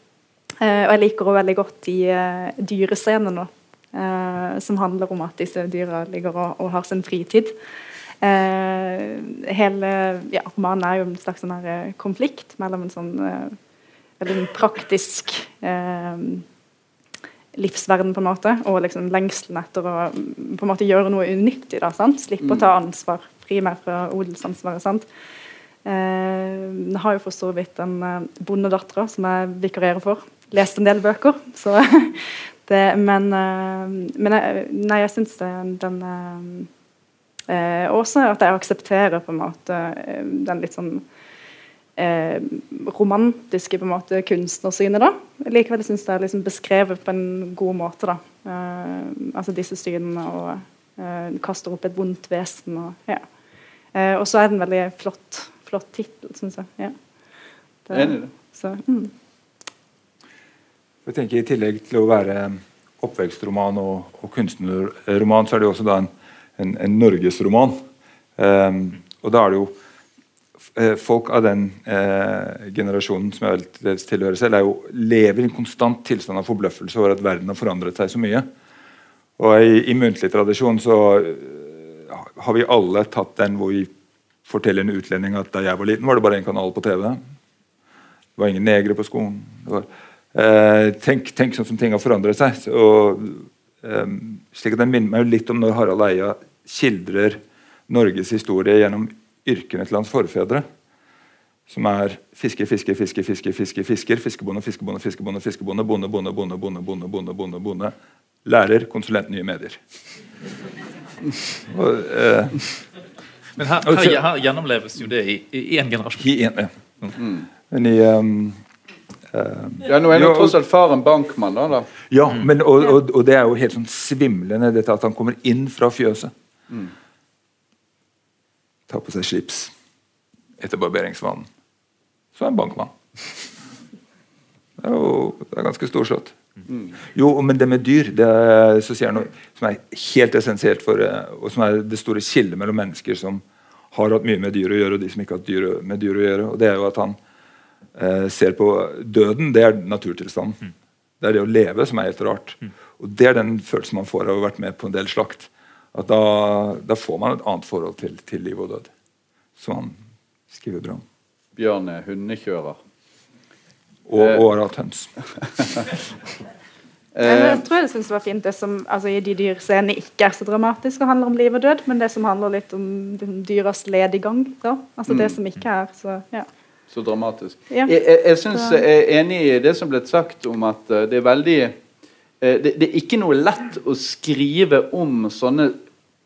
Eh, og jeg liker også veldig godt de uh, dyrescenene uh, som handler om at disse dyra ligger og, og har sin fritid. Hele ja, romanen er jo en slags sånn her, konflikt mellom en sånn veldig praktisk livsverden på en måte, og liksom lengselen etter å på en måte gjøre noe unyttig. da, sant? Slippe mm. å ta ansvar, fri meg fra odelsansvaret. sant? Jeg har jo for så vidt en bondedatter som jeg vikarierer for lest en del bøker. Så *laughs* det, men, eh, men jeg, nei, jeg syns den eh, Også at jeg aksepterer på en måte eh, den litt sånn eh, romantiske på en måte kunstnersynet. da. Likevel syns jeg det er liksom beskrevet på en god måte. da. Eh, altså disse synene og eh, kaster opp et vondt vesen. og ja. Eh, så er det en veldig flott, flott tittel, syns jeg. Ja. Det, Enig i det. Så, mm. Jeg tenker I tillegg til å være oppvekstroman og, og kunstnerroman, så er det jo også da en, en, en norgesroman. Um, og da er det jo eh, Folk av den eh, generasjonen som jeg vel tilhører selv, jo, lever i en konstant tilstand av forbløffelse over at verden har forandret seg så mye. Og I, i muntlig tradisjon så eh, har vi alle tatt den hvor vi forteller en utlending at da jeg var liten, var det bare én kanal på TV. Det var ingen negre på skolen. Det var, eh, tenk, tenk sånn som ting har forandret seg. Og, eh, slik at Den minner meg jo litt om når Harald Eia skildrer Norges historie gjennom yrkene til hans forfedre. Som er fisker, fisker, fisker, fisker, fisker, fisker, fiskebonde, fiskebonde, fiskebonde, fiskebonde, bonde, bonde, bonde, bonde, bonde, bonde, bonde, bonde, lærer, konsulent, nye medier. Og, eh, Men her, her, her gjennomleves jo det i én generasjon. i en, ja. Men i um, Ja, nå er jo tross alt faren bankmann, da. da. Ja, men, og, og, og det er jo helt sånn svimlende, dette at han kommer inn fra fjøset. Tar på seg slips etter barberingsvanen. Så er han bankmann. Det er jo det er ganske storslått. Jo, men det med dyr det er, så sier jeg noe som er helt essensielt for eh, og som er det store skillet mellom mennesker som har hatt mye med dyr å gjøre, og de som ikke har hatt dyr, med dyr å gjøre. og det er jo at han eh, ser på døden, det er naturtilstanden. Det er det å leve som er helt rart. Og Det er den følelsen man får av å ha vært med på en del slakt. At Da, da får man et annet forhold til, til liv og død. Som han skriver bra om. Bjørn er hundekjører. Og, og har hatt høns. *laughs* Jeg tror jeg synes det var fint det som altså, i de dyrscenene ikke er så dramatisk og handler om liv og død, men det som handler litt om dyras lediggang. Da. Altså det som ikke er så ja. Så dramatisk. Ja. Jeg, jeg, jeg, synes, jeg er enig i det som ble sagt om at eh, det er veldig eh, det, det er ikke noe lett å skrive om sånne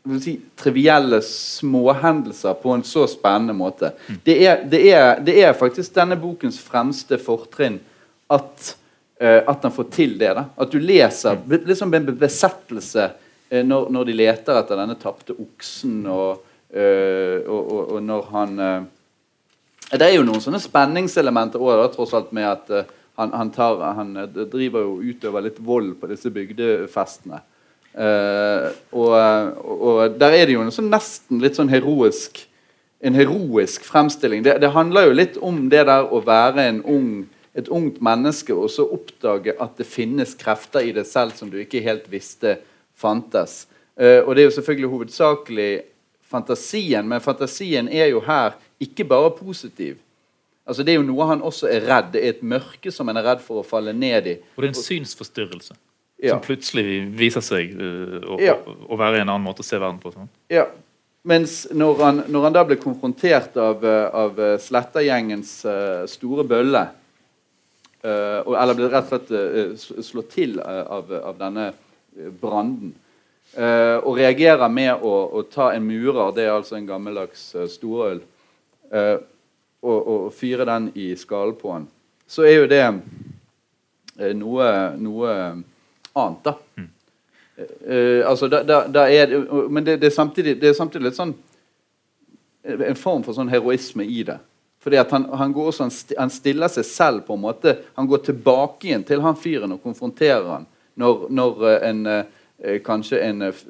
vil si, trivielle småhendelser på en så spennende måte. Det er, det, er, det er faktisk denne bokens fremste fortrinn at, eh, at den får til det. Da. At du leser liksom en besettelse når, når de leter etter denne tapte oksen, og, eh, og, og, og når han det er jo noen sånne spenningselementer også, tross alt med at uh, han, han, tar, han eh, driver jo utøver litt vold på disse bygdefestene. Uh, og, og, der er det jo en sånn nesten litt sånn heroisk en heroisk fremstilling. Det, det handler jo litt om det der å være en ung, et ungt menneske og så oppdage at det finnes krefter i deg selv som du ikke helt visste fantes. Og det er jo selvfølgelig hovedsakelig fantasien, men fantasien er jo her ikke bare positiv. Altså Det er jo noe han også er redd. Det er et mørke som han er redd for å falle ned i. Og det er en synsforstyrrelse Ja. som plutselig viser seg uh, å, Ja. å, være en annen måte å se verden på. Sånn. Ja, Mens når han, når han da ble konfrontert av, eh, av eh, Slettergjengens uh, store bølle uh, Eller ble rett og slett slått til av, av denne branden. og reagerer med å, å ta en murer, det er altså en gammeldags storøl, eh, og, og fyre den i skallen på han, så er jo det eh, noe, noe annet, da. Eh, altså, da, da, da er det, men det, det, er samtidig, det er samtidig litt sånn eh, En form for sånn heroisme i det. Fordi at han, han, går også, han, stiller seg selv på en måte Han går tilbake igjen til han fyren og konfronterer han når, når eh, en eh, Kanskje en, eh,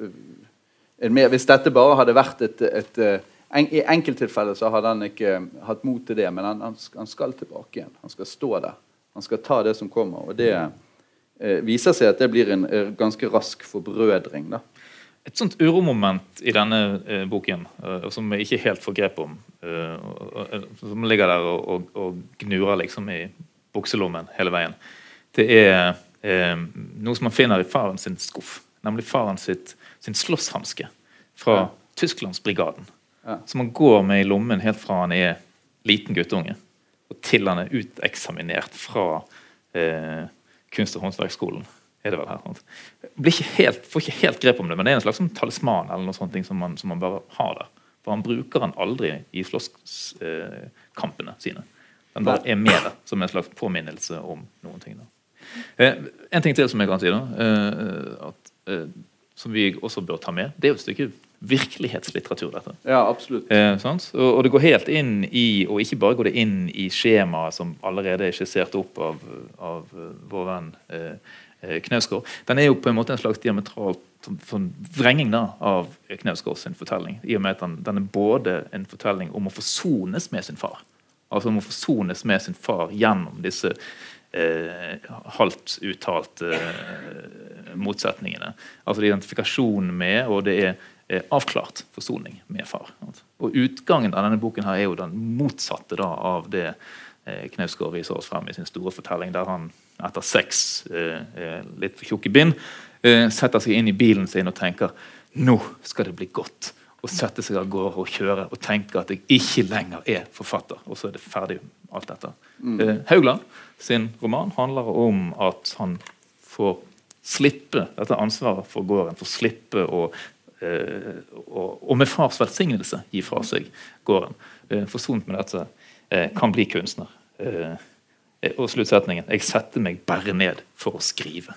en mer, Hvis dette bare hadde vært et, et eh, en, I enkelttilfeller så hadde han ikke hatt mot til det, men han, han, han skal tilbake igjen. Han skal stå der. Han skal ta det som kommer. og det eh, viser seg at det blir en eh, ganske rask forbrødring. da. Et sånt uromoment i denne eh, boken, eh, som jeg ikke helt får grep om, eh, som ligger der og, og, og gnurer liksom i bukselommen hele veien, det er eh, noe som man finner i faren sin skuff. Nemlig faren sitt, sin slåsshanske fra Ja. Tysklandsbrigaden. Ja. Som han går med i lommen helt fra han er liten guttunge, og til han er uteksaminert fra eh, kunst- og håndverksskolen. Er det vel her, sant? Blir ikke helt, får ikke helt grep om det, men det er en slags sånn talisman eller noe sånt som man, som man bare har der. For han bruker den aldri i slåsskampene sine. Den bare er med der som en slags påminnelse om noen ting. Eh, en ting til som jeg kan si, da, eh, at, eh, som vi også bør ta med, det er jo et stykke virkelighetslitteratur. dette. Ja, absolutt. Eh, og, og det går helt inn i Og ikke bare går det inn i skjemaet som allerede er skissert opp av, av eh, vår venn eh, eh, Knausgård. Den er jo på en måte en slags diametral sånn- sånn vrenging da, av Knausgård sin fortelling. I og med at den, den er både en fortelling om å forsones med sin far. Altså om å forsones med sin far gjennom disse eh, halvt uttalte eh, motsetningene. Altså det er identifikasjon med, og det er eh, avklart forsoning med far. Og Utgangen av denne boken her er jo den motsatte da, av det eh, Knausgård viser oss frem i sin store fortelling, der han etter seks eh, eh, litt for tjukke bind setter seg inn i bilen sin og tenker nå skal det bli godt. Og setter seg av gårde og kjører og tenker at jeg ikke lenger er forfatter. Og så er det ferdig, alt dette. Mm. Haugland sin roman handler om at han får slippe dette ansvaret for gården. Får slippe å og, og med fars velsignelse gi fra seg gården. Eh, forsont med dette eh, kan bli kunstner. Eh, og sluttsetningen 'Jeg setter meg bare ned for å skrive'.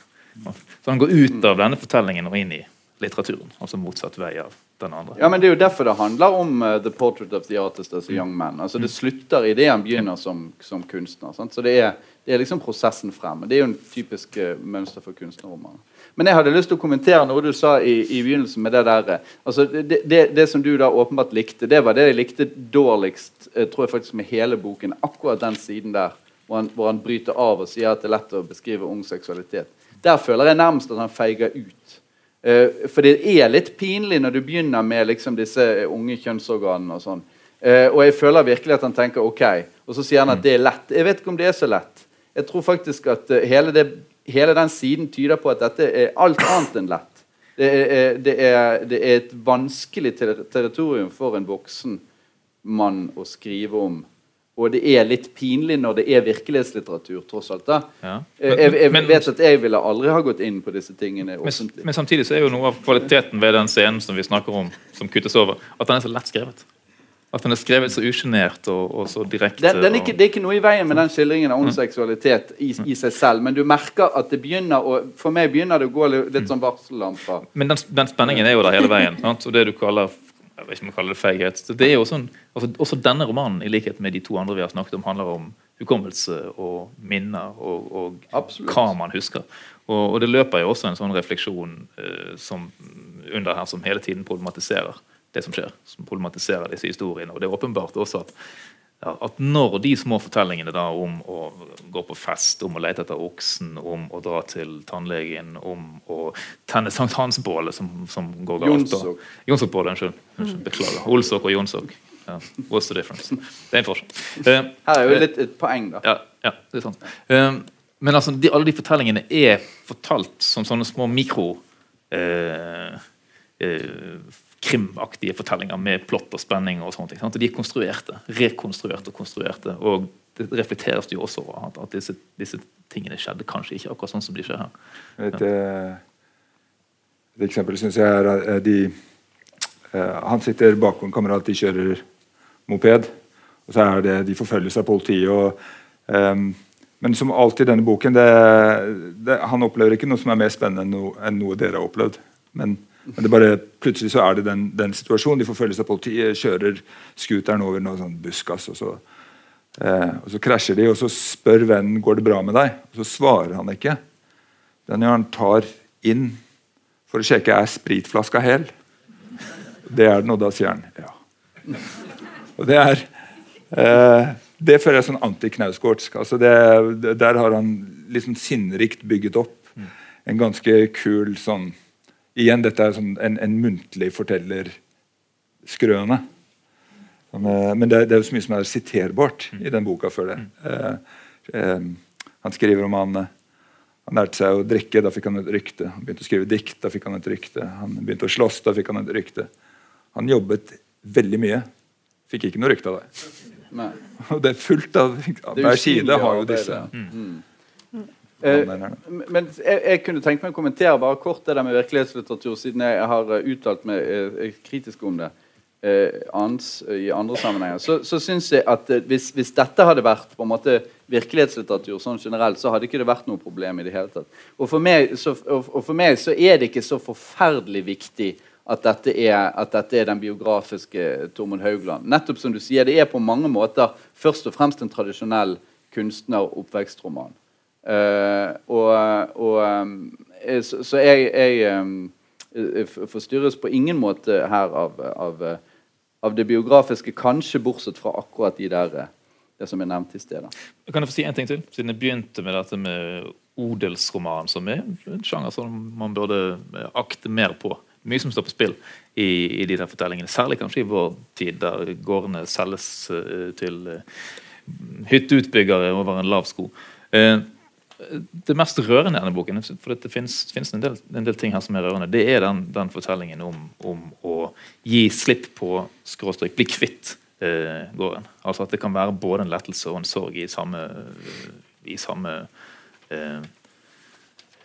Så Han går ut av denne fortellingen og inn i litteraturen. Altså motsatt vei av den andre. Ja, men Det er jo derfor det handler om uh, The Portrait of the Artist as a Young Man. Altså Det slutter idet han begynner som, som kunstner. Sant? Så det er, det er liksom prosessen frem. Det er jo en typisk uh, mønster for kunstnerromaner. Men jeg hadde lyst til å kommentere noe du sa i, i begynnelsen med det der uh, altså det, det, det, som du da åpenbart likte, det var det jeg likte dårligst tror jeg faktisk med hele boken. Akkurat den siden der hvor han, hvor han bryter av og sier at det er lett å beskrive ung seksualitet. Der føler jeg nærmest at han feiger ut. Uh, for det er litt pinlig når du begynner med liksom, disse unge kjønnsorganene. og sånn. Uh, og jeg føler virkelig at han tenker OK, og så sier han at det er lett. Jeg vet ikke om det er så lett. Jeg tror faktisk at uh, hele, det, hele, den siden tyder på at dette er alt annet enn lett. Det er, det er, det er et vanskelig ter territorium for en voksen mann å skrive om og det er litt pinlig når det er virkelighetslitteratur, tross alt. da. Ja. Men, jeg, jeg men, vet at jeg ville aldri ha gått inn på disse tingene. Men, men, samtidig så er jo noe av kvaliteten ved den scenen som vi snakker om, som kuttes over, at den er så lett skrevet. At den er skrevet så usjenert og, og, så direkte. Den, den er ikke, det er ikke noe i veien med den skildringen av ond seksualitet i, i, seg selv, men du merker at det begynner å For meg begynner det å gå litt sånn varsellamper. Men den, den, spenningen er jo der hele veien. Sant? Og det du kaller jeg vet ikke om jeg kaller det feighet. Det er jo sånn, altså, også denne romanen, i likhet med de to andre vi har snakket om, handler om hukommelse og minner og, og hva man husker. Og, og, det løper jo også en sånn refleksjon eh, som, under her som hele tiden problematiserer det som skjer. Som problematiserer disse historiene. Og det er åpenbart også at ja, at når de små fortellingene da om å gå på fest, om å lete etter oksen, om å dra til tannlegen, om å tenne sankthansbålet som, som går galt Jonsok-bålet, unnskyld. unnskyld. Beklager. Olsok og Jonsok. Ja. What's the difference? Det er en forskjell. Uh, Her er jo litt et poeng, da. Ja, ja det er sant. Uh, men altså, de, alle de fortellingene er fortalt som sånne små mikro uh, krimaktige fortellinger med plott og spenning. og sånne ting. Sant? De er konstruerte. Rekonstruerte og konstruerte. Og det reflekteres jo også over at, at disse, disse, tingene skjedde kanskje ikke akkurat sånn som de skjer her. Et, ja. et eksempel syns jeg er at de uh, Han sitter bak en kamerat, de kjører moped. Og så er det de forfølges av politiet. og um, men som alltid i denne boken, det, det, han opplever ikke noe som er mer spennende enn noe, enn noe dere har opplevd. Men men det bare, plutselig så er det den, den situasjonen. De forfølges av politiet, kjører scooteren over noe sånn buskas, og så, eh, og så krasjer de. Og så spør vennen går det bra med deg, og så svarer han ikke. Den han tar inn for å sjekke er spritflaska hel. Det er den, og da sier han ja. Og det er eh, Det føler jeg sånn anti-knausgårdsk. Altså der har han liksom sinnrikt bygget opp en ganske kul sånn Igjen, dette er sånn en, en muntlig fortellerskrøne. Eh, men det, det, er jo så mye som er siterbart i den boka før det. Eh, eh, han skriver om han, han lærte seg å drikke, da fikk han et rykte. Han begynte å skrive dikt, da fikk han et rykte. Han begynte å slåss, da fikk han et rykte. Han jobbet veldig mye. Fikk ikke noe rykte av det. Nei. Og det er fullt av Hver side har jo disse. Mm. Eh, men jeg, jeg, kunne tenkt meg å kommentere bare kort det der med virkelighetslitteratur, siden jeg har uh, uttalt meg uh, kritisk om det ans, i andre sammenhenger. Så, så syns jeg at hvis, hvis, dette hadde vært på en måte virkelighetslitteratur sånn generelt, så hadde ikke det vært noe problem i det hele tatt. Og for meg så, og, og for meg så er det ikke så forferdelig viktig at dette, er, at dette er den biografiske Tormod Haugland. Nettopp som du sier, Det er på mange måter først og fremst en tradisjonell kunstner-oppvekstroman. Uh, og, og um, så, så, jeg, jeg forstyrres på ingen måte her av, av, av, det biografiske, kanskje bortsett fra akkurat de der det som er nevnt i sted. Kan jeg få si en ting til? Siden jeg begynte med dette med odelsroman, som er en sjanger som man burde akte mer på. Mye som står på spill i, i de der fortellingene. Særlig kanskje i vår tid, der gårdene selges til hytteutbyggere over en lav sko. Uh, det mest rørende i denne boken, for det finnes, en, en, del, ting her som er rørende, det er den, den fortellingen om, om, å gi slipp på skråstrek, bli kvitt eh, gården. Altså At det kan være både en lettelse og en sorg i samme, i samme eh,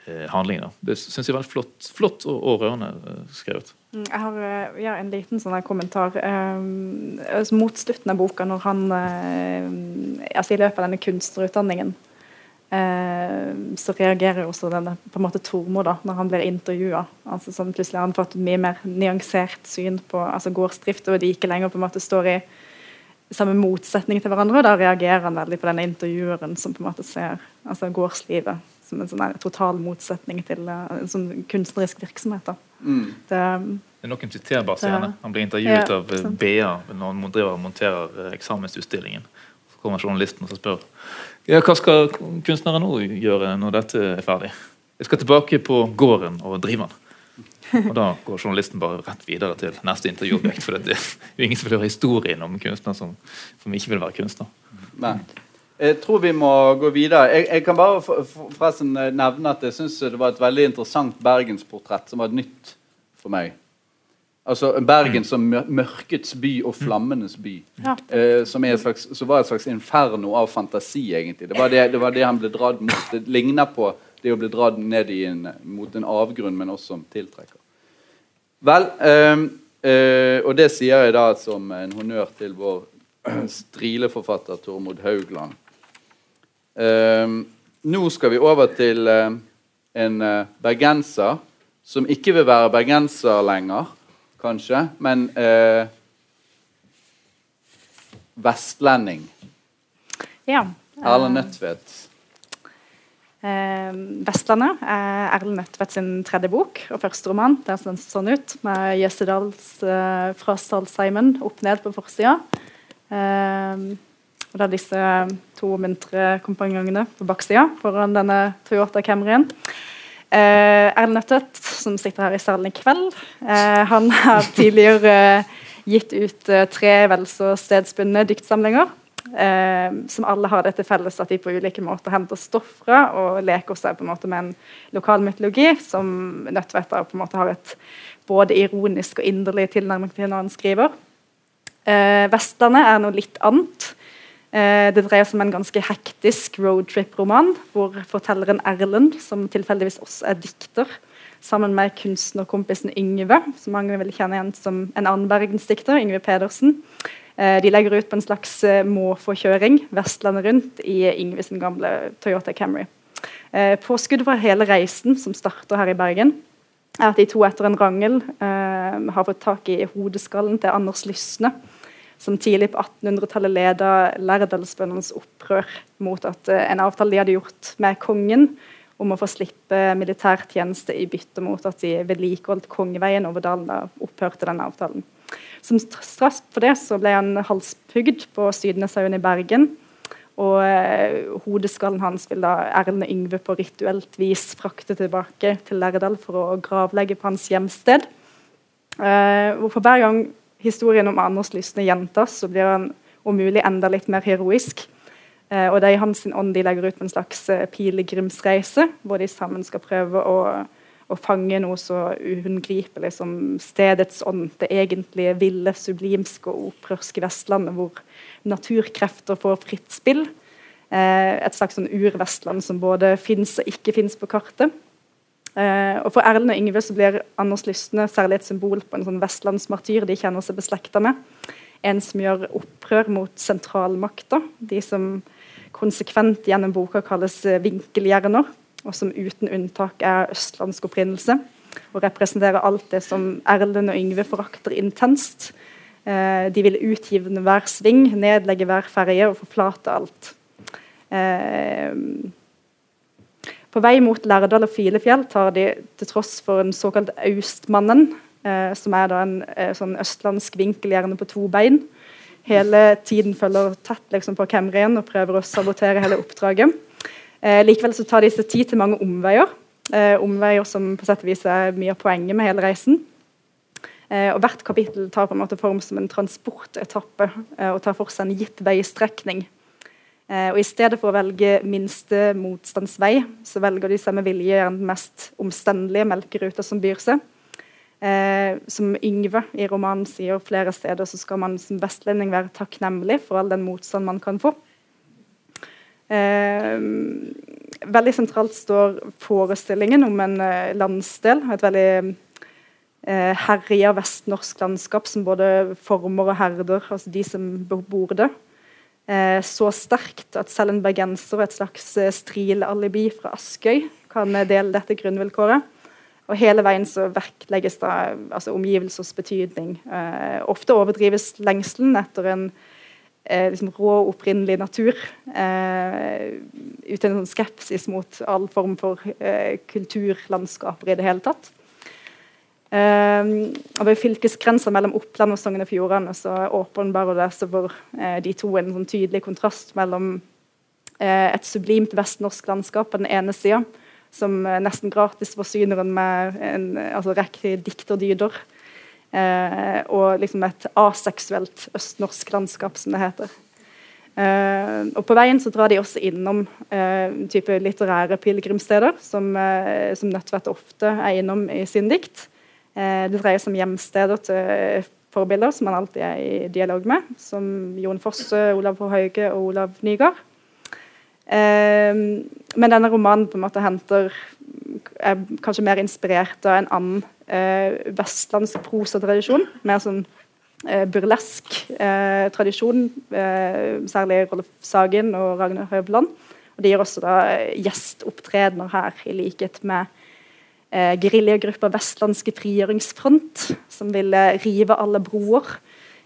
eh handling. Da. Det syns jeg er veldig flott, flott og, og, rørende eh, skrevet. Mm, jeg har eh, ja, en liten sånn kommentar. Um, mot slutten av boka, når han altså I løpet av denne kunstnerutdanningen så reagerer jo også denne på en måte Tormod da, når han blir intervjua. Altså, sånn, plutselig har han fått et mye mer nyansert syn på altså, gårdsdrift, og de ikke lenger på en måte står i samme motsetning til hverandre. og Da reagerer han veldig på denne intervjueren som på en måte ser altså, gårdslivet som en sånn total motsetning til uh, en sånn kunstnerisk virksomhet. Mm. Det, det, er nok en siterbar scene. Han blir intervjuet ja, av uh, BA når han driver og monterer eksamensutstillingen. Så kommer journalisten og spør ja, hva skal kunstnere nå gjøre når dette er ferdig? Jeg skal tilbake på gården og drive den. Og da går journalisten bare rett videre til neste intervjuobjekt. For det er jo ingen som vil høre historien om kunstner som, som ikke vil være kunstner. Nei. Jeg tror vi må gå videre. Jeg, jeg kan bare forresten nevne at jeg syns det var et veldig interessant bergensportrett som var nytt for meg. Altså Bergen som mørkets by og flammenes by. Ja. Eh, som, slags, som, var et slags inferno av fantasi, egentlig. Det var det, det, var det han ble dratt mot. Det ligner på det å bli dratt ned en, mot en avgrunn, men også som tiltrekker. Vel, eh, eh, og det sier jeg da som en honnør til vår *clears throat* strileforfatter Tormod Haugland. Eh, nå skal vi over til eh, en eh, bergenser som ikke vil være bergenser lenger kanskje, men eh, vestlending. Ja. Erlend eh, Nødtvedt. Eh, 'Vestlandet' er Erlend Nødtvedt sin tredje bok og første roman. Det ser sånn ut, med Jøssedals eh, fra Simon opp ned på forsida. Eh, og det er disse to muntre kompanjongene på baksida foran denne Toyota Camryen. Eh, Erlend Nøttet, som sitter her i salen i kveld, eh, han har tidligere eh, gitt ut eh, tre vel så stedsbundne diktsamlinger. Eh, som alle har det til felles at de på ulike måter henter stoff fra og leker seg på en måte med en lokal mytologi som Nødtvedt på en måte har et både ironisk og inderlig tilnærming til når han skriver. Eh, Vestlandet er noe litt annet. Eh, det dreier seg om en ganske hektisk roadtrip-roman, hvor fortelleren Erlend, som tilfeldigvis også er dikter, sammen med kunstnerkompisen Yngve, som mange vil kjenne igjen som en annen bergensdikter, Yngve Pedersen. Eh, de legger ut på en slags eh, måfåkjøring Vestlandet rundt i Yngve sin gamle Toyota Camry. Påskuddet for hele reisen, som starter her i Bergen, er at de to etter en rangel har fått tak i hodeskallen til Anders Lysne som tidlig på 1800-tallet leda lærdalsbøndenes opprør mot at eh, en avtale de hadde gjort med kongen om å få slippe militærtjeneste i bytte mot at de vedlikeholdt kongeveien over dalen. Da opphørte denne avtalen. Som straff for det så ble han halspugd på Sydneshaugen i Bergen. Og eh, hodeskallen hans vil da Erlend Yngve på rituelt vis frakte tilbake til Lærdal for å gravlegge på hans hjemsted. Eh, for hver gang historien om Anders Lysne gjentas, så blir han om mulig enda litt mer heroisk. Eh, og det er i hans ånd de legger ut en slags eh, pilegrimsreise, hvor de sammen skal prøve å, å fange noe så uhåndgripelig som stedets ånd, det egentlige ville, sublimske og opprørske Vestlandet, hvor naturkrefter får fritt spill. Eh, et slags sånn ur-Vestland som både fins og ikke fins på kartet. Uh, og For Erlend og Yngve så blir Anders Lystne særlig et symbol på en sånn vestlandsmartyr de kjenner seg beslekta med. En som gjør opprør mot sentralmakta, de som konsekvent gjennom boka kalles vinkelhjerner, og som uten unntak er østlandsk opprinnelse. og representerer alt det som Erlend og Yngve forakter intenst. Eh, de vil utgivne hver sving, nedlegge hver ferje og forflate alt. Eh, på vei mot Lærdal og Filefjell tar de til tross for en såkalt Austmannen, eh, som er en eh, sånn østlandsk vinkel, gjerne på to bein, hele tiden følger tett liksom, på Kemrien og prøver å sabotere hele oppdraget. Eh, likevel så tar de seg tid til mange omveier. Eh, omveier som på sett og vis er mye av poenget med hele reisen. Eh, og Hvert kapittel tar på en måte form som en transportetappe og tar for seg en gitt veistrekning. Eh, og I stedet for å velge minste motstandsvei, så velger de seg med vilje den mest omstendelige melkeruta som byr seg. Eh, som Yngve i romanen sier flere steder, så skal man som vestlending være takknemlig for all den motstand man kan få. Eh, veldig sentralt står forestillingen om en eh, landsdel. Et veldig eh, herja vestnorsk landskap som både former og herder altså de som bor det. Eh, så sterkt at selv en bergenser og et slags eh, strilalibi fra Askøy kan eh, dele dette grunnvilkåret. Og hele veien så vektlegges da altså omgivelsers betydning. Eh, ofte overdrives lengselen etter en eh, liksom rå, opprinnelig natur. Eh, uten en sånn skepsis mot all form for kulturlandskaper i det hele tatt. Uh, ved fylkesgrensa mellom Oppland og Sogn og Fjordane så åpenbarer det seg for uh, de to en sånn tydelig kontrast mellom uh, et sublimt vestnorsk landskap på den ene sida, som uh, nesten gratis forsyner en med en altså, rekke dikterdyder, og liksom et aseksuelt østnorsk landskap, som det heter. og På veien så drar de også innom type litterære pilegrimssteder, som, som Nødtvedt ofte er innom i sin dikt. Eh, det dreier seg om hjemsteder til forbilder som man alltid er i dialog med, som Jon Fosse, Olav H. Og Olav Nygaard. Eh, men denne romanen på en måte henter er kanskje mer inspirert av en annen eh, vestlandsk prosatradisjon. Mer sånn eh, burlesk eh, tradisjon, eh, særlig Rolf Sagen og Ragnar Høvland. Og De gir også da gjestopptredener her, i likhet med eh, geriljagruppa Vestlandske frigjøringsfront, som vil rive alle broer,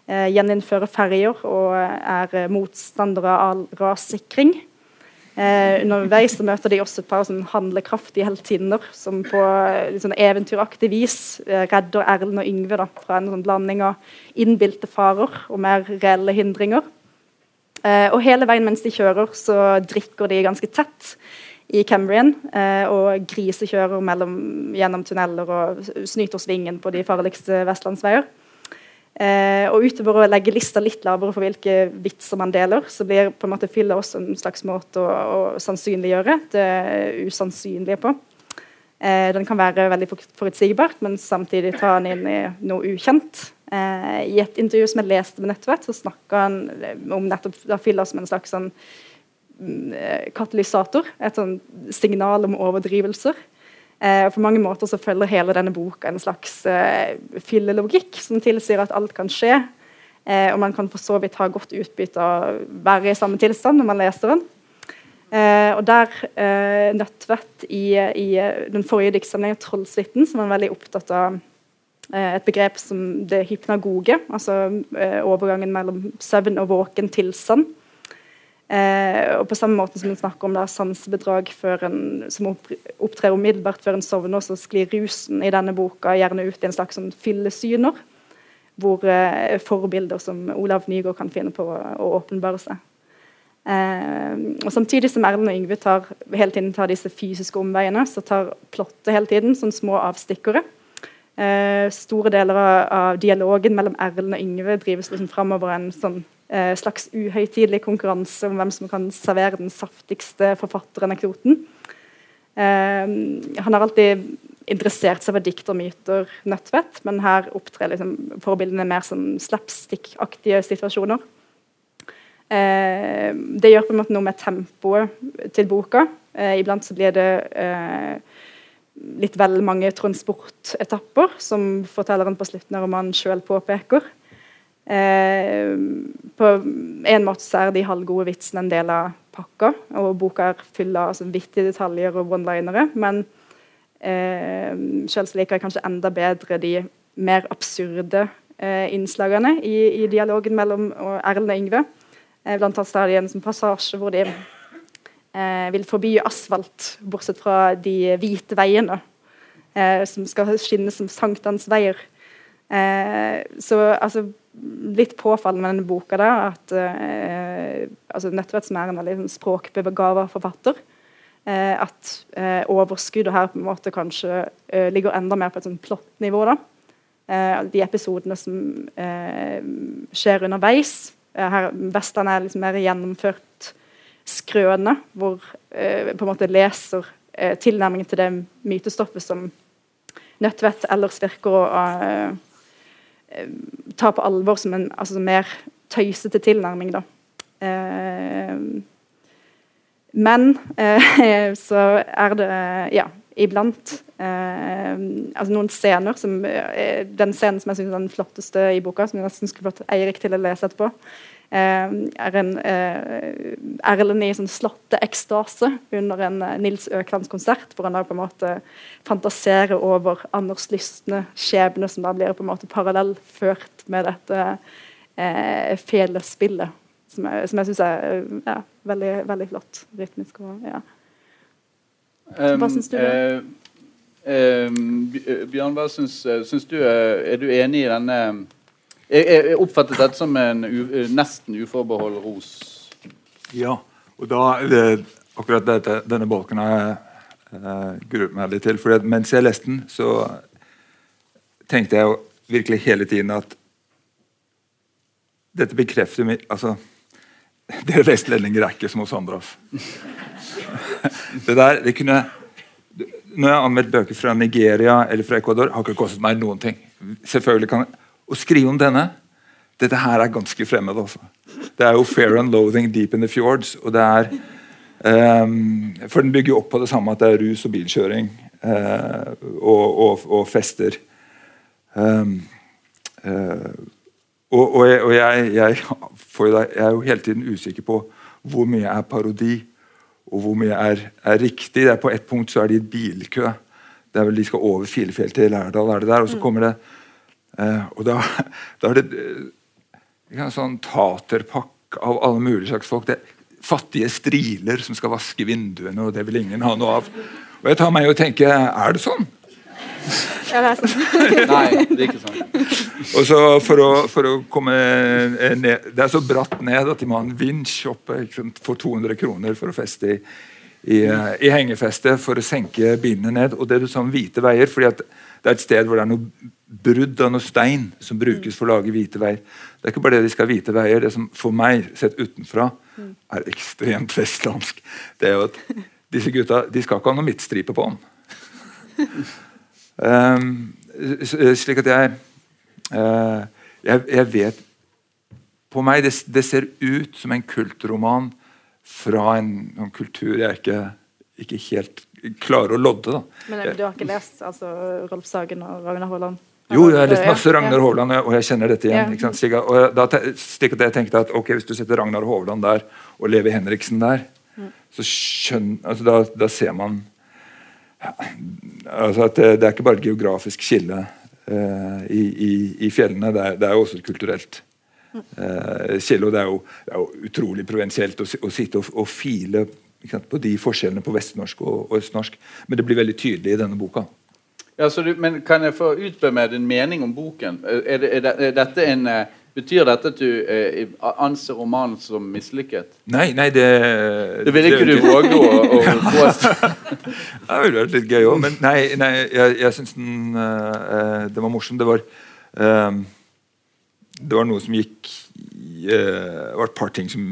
eh, gjeninnføre ferjer og er motstandere av rassikring. Eh, underveis så møter de også et par sånn handlekraftige heltinner som på sånn eventyraktig vis eh, redder Erlend og Yngve da, fra en sånn blanding av innbilte farer og mer reelle hindringer. Eh, og hele veien mens de kjører, så drikker de ganske tett i Cambrian eh, og grisekjører mellom, gjennom tunneler og snyter svingen på de farligste vestlandsveier. Eh, og utover å legge lista litt lavere for hvilke vitser man deler, så blir på en måte fylla også en slags måte å, å sannsynliggjøre det usannsynlige på. Eh, den kan være veldig forutsigbart, men samtidig ta den inn i noe ukjent. Eh, I et intervju som jeg leste med Nettvett, så snakka han om nettopp da fylla som en slags sånn Eh, katalysator. Et sånn signal om overdrivelser. Eh, på mange måter så følger hele denne boka en slags eh, fyllelogikk som tilsier at alt kan skje. Eh, og man kan for så vidt ha godt utbytte av å være i samme tilstand når man leser den. Eh, og der eh, Nødtvedt i, i, den forrige diktsamlingen 'Trollsuiten', som er veldig opptatt av eh, et begrep som det hypnagoge, altså overgangen mellom søvn og våken tilstand. Eh, og på samme måte som en snakker om sansebedrag som opptrer umiddelbart før en sovner, så sklir rusen i denne boka gjerne ut i en slags sånn fyllesyner. Hvor eh, forbilder som Olav Nygaard kan finne på å, å åpenbare seg. Eh, og Samtidig som Erlend og Yngve tar, hele tiden tar disse fysiske omveiene, så tar plottet hele tiden sånn små avstikkere. Eh, store deler av, av, dialogen mellom Erlend og Yngve drives liksom framover en sånn eh, slags uhøytidelig konkurranse om hvem som kan servere den saftigste forfatteranekdoten. Eh, han har alltid interessert seg for diktermyter, nødtvett, men her opptrer liksom forbildene mer som slapstick-aktige situasjoner. Eh, det gjør på en måte noe med tempoet til boka. Eh, iblant så blir det eh, litt vel mange transportetapper, som fortelleren på slutten av romanen sjøl påpeker. Eh, på en måte så er de halvgode vitsene en del av pakka, og boka er full av altså, vittige detaljer og one-linere. Men Eh, Selv liker jeg kanskje enda bedre de mer absurde eh, innslagene i, i, dialogen mellom Erlend og Yngve. Eh, blant annet er det en sånn passasje hvor de eh, vil forby asfalt, bortsett fra de hvite veiene, eh, som skal skinne som sankthansveier. Eh, så altså litt påfallende med denne boka da, at eh, altså Nødtvedt som er en veldig sånn språkbegava forfatter, eh, at eh, overskuddet her på en måte kanskje eh, ligger enda mer på et sånn plottnivå. da. Eh, de episodene som eh, skjer underveis. her Western er liksom mer gjennomført skrøne, hvor på en måte leser tilnærmingen til det mytestoffet som Nødtvedt ellers virker å Eh, ta på alvor som en altså, mer tøysete tilnærming. Da. Eh, men eh, *laughs* så er det ja, iblant eh, altså noen scener som eh, Den scenen som jeg synes er den flotteste i boka, som jeg nesten skulle fått Eirik til å lese etterpå, Eh, er en eh, Erlend i sånn slåtteekstase under en eh, Nils Øklands-konsert, hvor han da på en måte fantaserer over Anders Lystne skjebne, som da blir på en måte parallellført med dette eh, felespillet, som jeg, som jeg syns er ja, veldig, veldig flott rytmisk. Og, ja. Hva syns du? Um, uh, Bjørn, hva syns, syns du, er du enig i denne jeg, jeg oppfattet dette som en u, nesten uforbeholden ros. Ja, og da det, akkurat dette, denne bolken har jeg eh, gruet meg litt til. For mens jeg leste den, så tenkte jeg virkelig hele tiden at dette bekrefter min, altså, Dere vestlendinger er ikke som oss andre. det der, det kunne Når jeg har anmeldt bøker fra Nigeria eller fra Ecuador, har ikke kostet meg noen ting. Selvfølgelig kan jeg å skrive om denne Dette her er ganske fremmed. Også. Altså. Det er jo 'Fair and Loathing Deep in the Fjords'. og det er um, For den bygger jo opp på det samme at det er rus og bilkjøring uh, og, og, og, fester. Um, uh, og, og, jeg, og jeg, jeg, jeg, er jo hele tiden usikker på hvor mye er parodi, og hvor mye er, er riktig. Det er På et punkt så er de i bilkø. Det er vel De skal over Filefjell til Lærdal, er det der, og så mm. kommer det og da, *laughs* da, er det eh, en sånn taterpakk av alle mulige slags folk. Det er fattige striler som skal vaske vinduene, og det vil ingen ha noe av. Og jeg tar meg og tenker Er det sånn? *laughs* Ja, det er sånn. *laughs* Nei, det er ikke sånn. Og så for å, for å, komme ned Det er så bratt ned at de må ha en vinsj oppe for 200 kroner for å feste i, i, i hengefestet for å senke bilene ned. Og det er sånn hvite veier, fordi at det er et sted hvor det er noe brudd av noe stein som brukes for å lage hvite veier. Det er ikke bare det de skal ha hvite veier. Det som for meg, sett utenfra, er ekstremt vestlandsk, det er jo at disse gutta de skal ikke ha noe midtstripe på den. um, slik at jeg, uh, jeg, jeg vet På meg det, det, ser ut som en kultroman fra en, en kultur jeg ikke, ikke helt klarer å lodde. Da. Men du har ikke lest altså, Rolf Sagen og Ragnar Haaland? Jo, jeg har lest masse Ragnar Hovland, og jeg kjenner dette igjen. ikke sant, og da, jeg tenkte at ok, Hvis du setter Ragnar Hovland der og Levi Henriksen der, mm. så skjønner, altså, da, da, ser man altså at det, det, er ikke bare et geografisk skille uh, i, i, i, fjellene, det er, det er jo også et kulturelt uh, skille. og Det er jo, det er jo utrolig provensielt å, å, sitte og, og file sant, på de forskjellene på vestnorsk og, og østnorsk, men det blir veldig tydelig i denne boka. Ja, du, men Kan jeg få utbe meg din mening om boken? Er, det, er, det, er dette en, eh, betyr dette at du eh, anser romanen som mislykket? Nei, nei det Det ville ikke du våge å, å *laughs* påstå? det ville vært litt gøy òg, men nei, nei jeg, jeg syns den uh, Det var morsomt. Det var uh, Det var noe som gikk uh, Det var et par ting som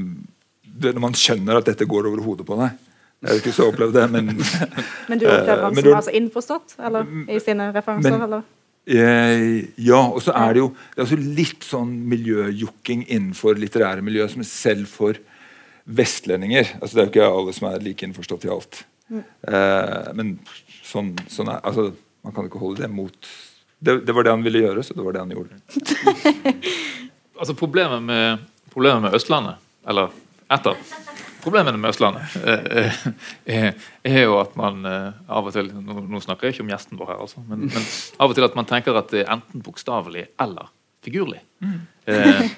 Når man skjønner at dette går over hodet på deg jeg har ikke så opplevd det, men *laughs* Men du opplever han som altså innforstått eller, i sine referanser? Men, eller? Eh, ja, og så er det jo det er også litt sånn miljøjokking innenfor litterære miljø, som selv for vestlendinger. altså Det er jo ikke alle som er like innforstått i alt. Mm. Eh, men sånn, sånn er, altså, man kan ikke holde det mot det, det, var det han ville gjøre, så det var det han gjorde. *laughs* altså Problemet med, problemet med Østlandet, eller et av problemene med Østlandet eh, er, er, jo at man eh, av og til nå, nå, snakker jeg ikke om gjesten vår her, altså, men, men, av og til at man tenker at det er enten bokstavelig eller figurlig. Mm. Eh,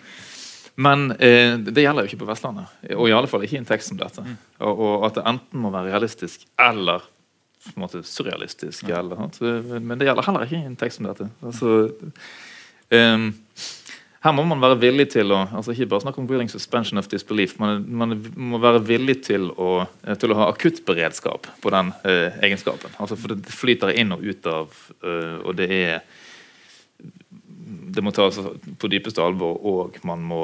men eh, det gjelder jo ikke på Vestlandet, og i alle fall ikke i en tekst som dette. Mm. Og, og, at det enten må være realistisk eller på en måte surrealistisk. Eller, men det gjelder heller ikke i en tekst som dette. Altså, um, her må man være villig til å altså ikke bare snakke om willing suspension of disbelief, man, man må være villig til å, eh, til å ha akuttberedskap på den uh, egenskapen. Altså for Det flyter inn og ut av, uh, og det er det må tas på dypeste alvor, og man må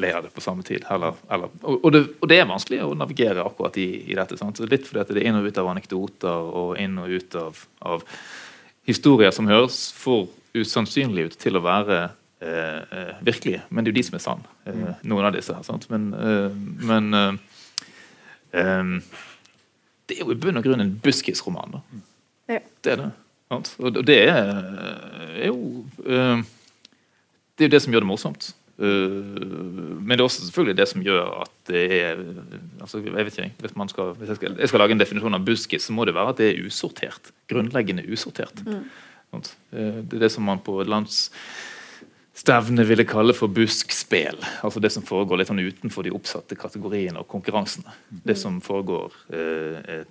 le av det på samme tid. Eller, eller, og, det, og, det, er vanskelig å navigere akkurat i, i dette. Sant? Litt fordi det er inn og ut av anekdoter og inn og ut av, av historier som høres for usannsynlige ut til å være Eh, eh, virkelige. Men det er jo de som er sann, eh, mm. noen av disse. her, sant? Men, men det er jo i bunn og grunn en buskisroman. Ja. Det er det. Sant? Og det er, er jo Det er jo det som gjør det morsomt. men det er også selvfølgelig det som gjør at det er altså, jeg vet ikke, hvis, skal, hvis jeg, skal, jeg, skal, lage en definisjon av buskis, så må det være at det er usortert. Grunnleggende usortert. Mm. Det er det som man på lands stevnet ville kalle for buskspel. Altså det som foregår litt sånn utenfor de oppsatte kategoriene og konkurransene. Det som foregår eh,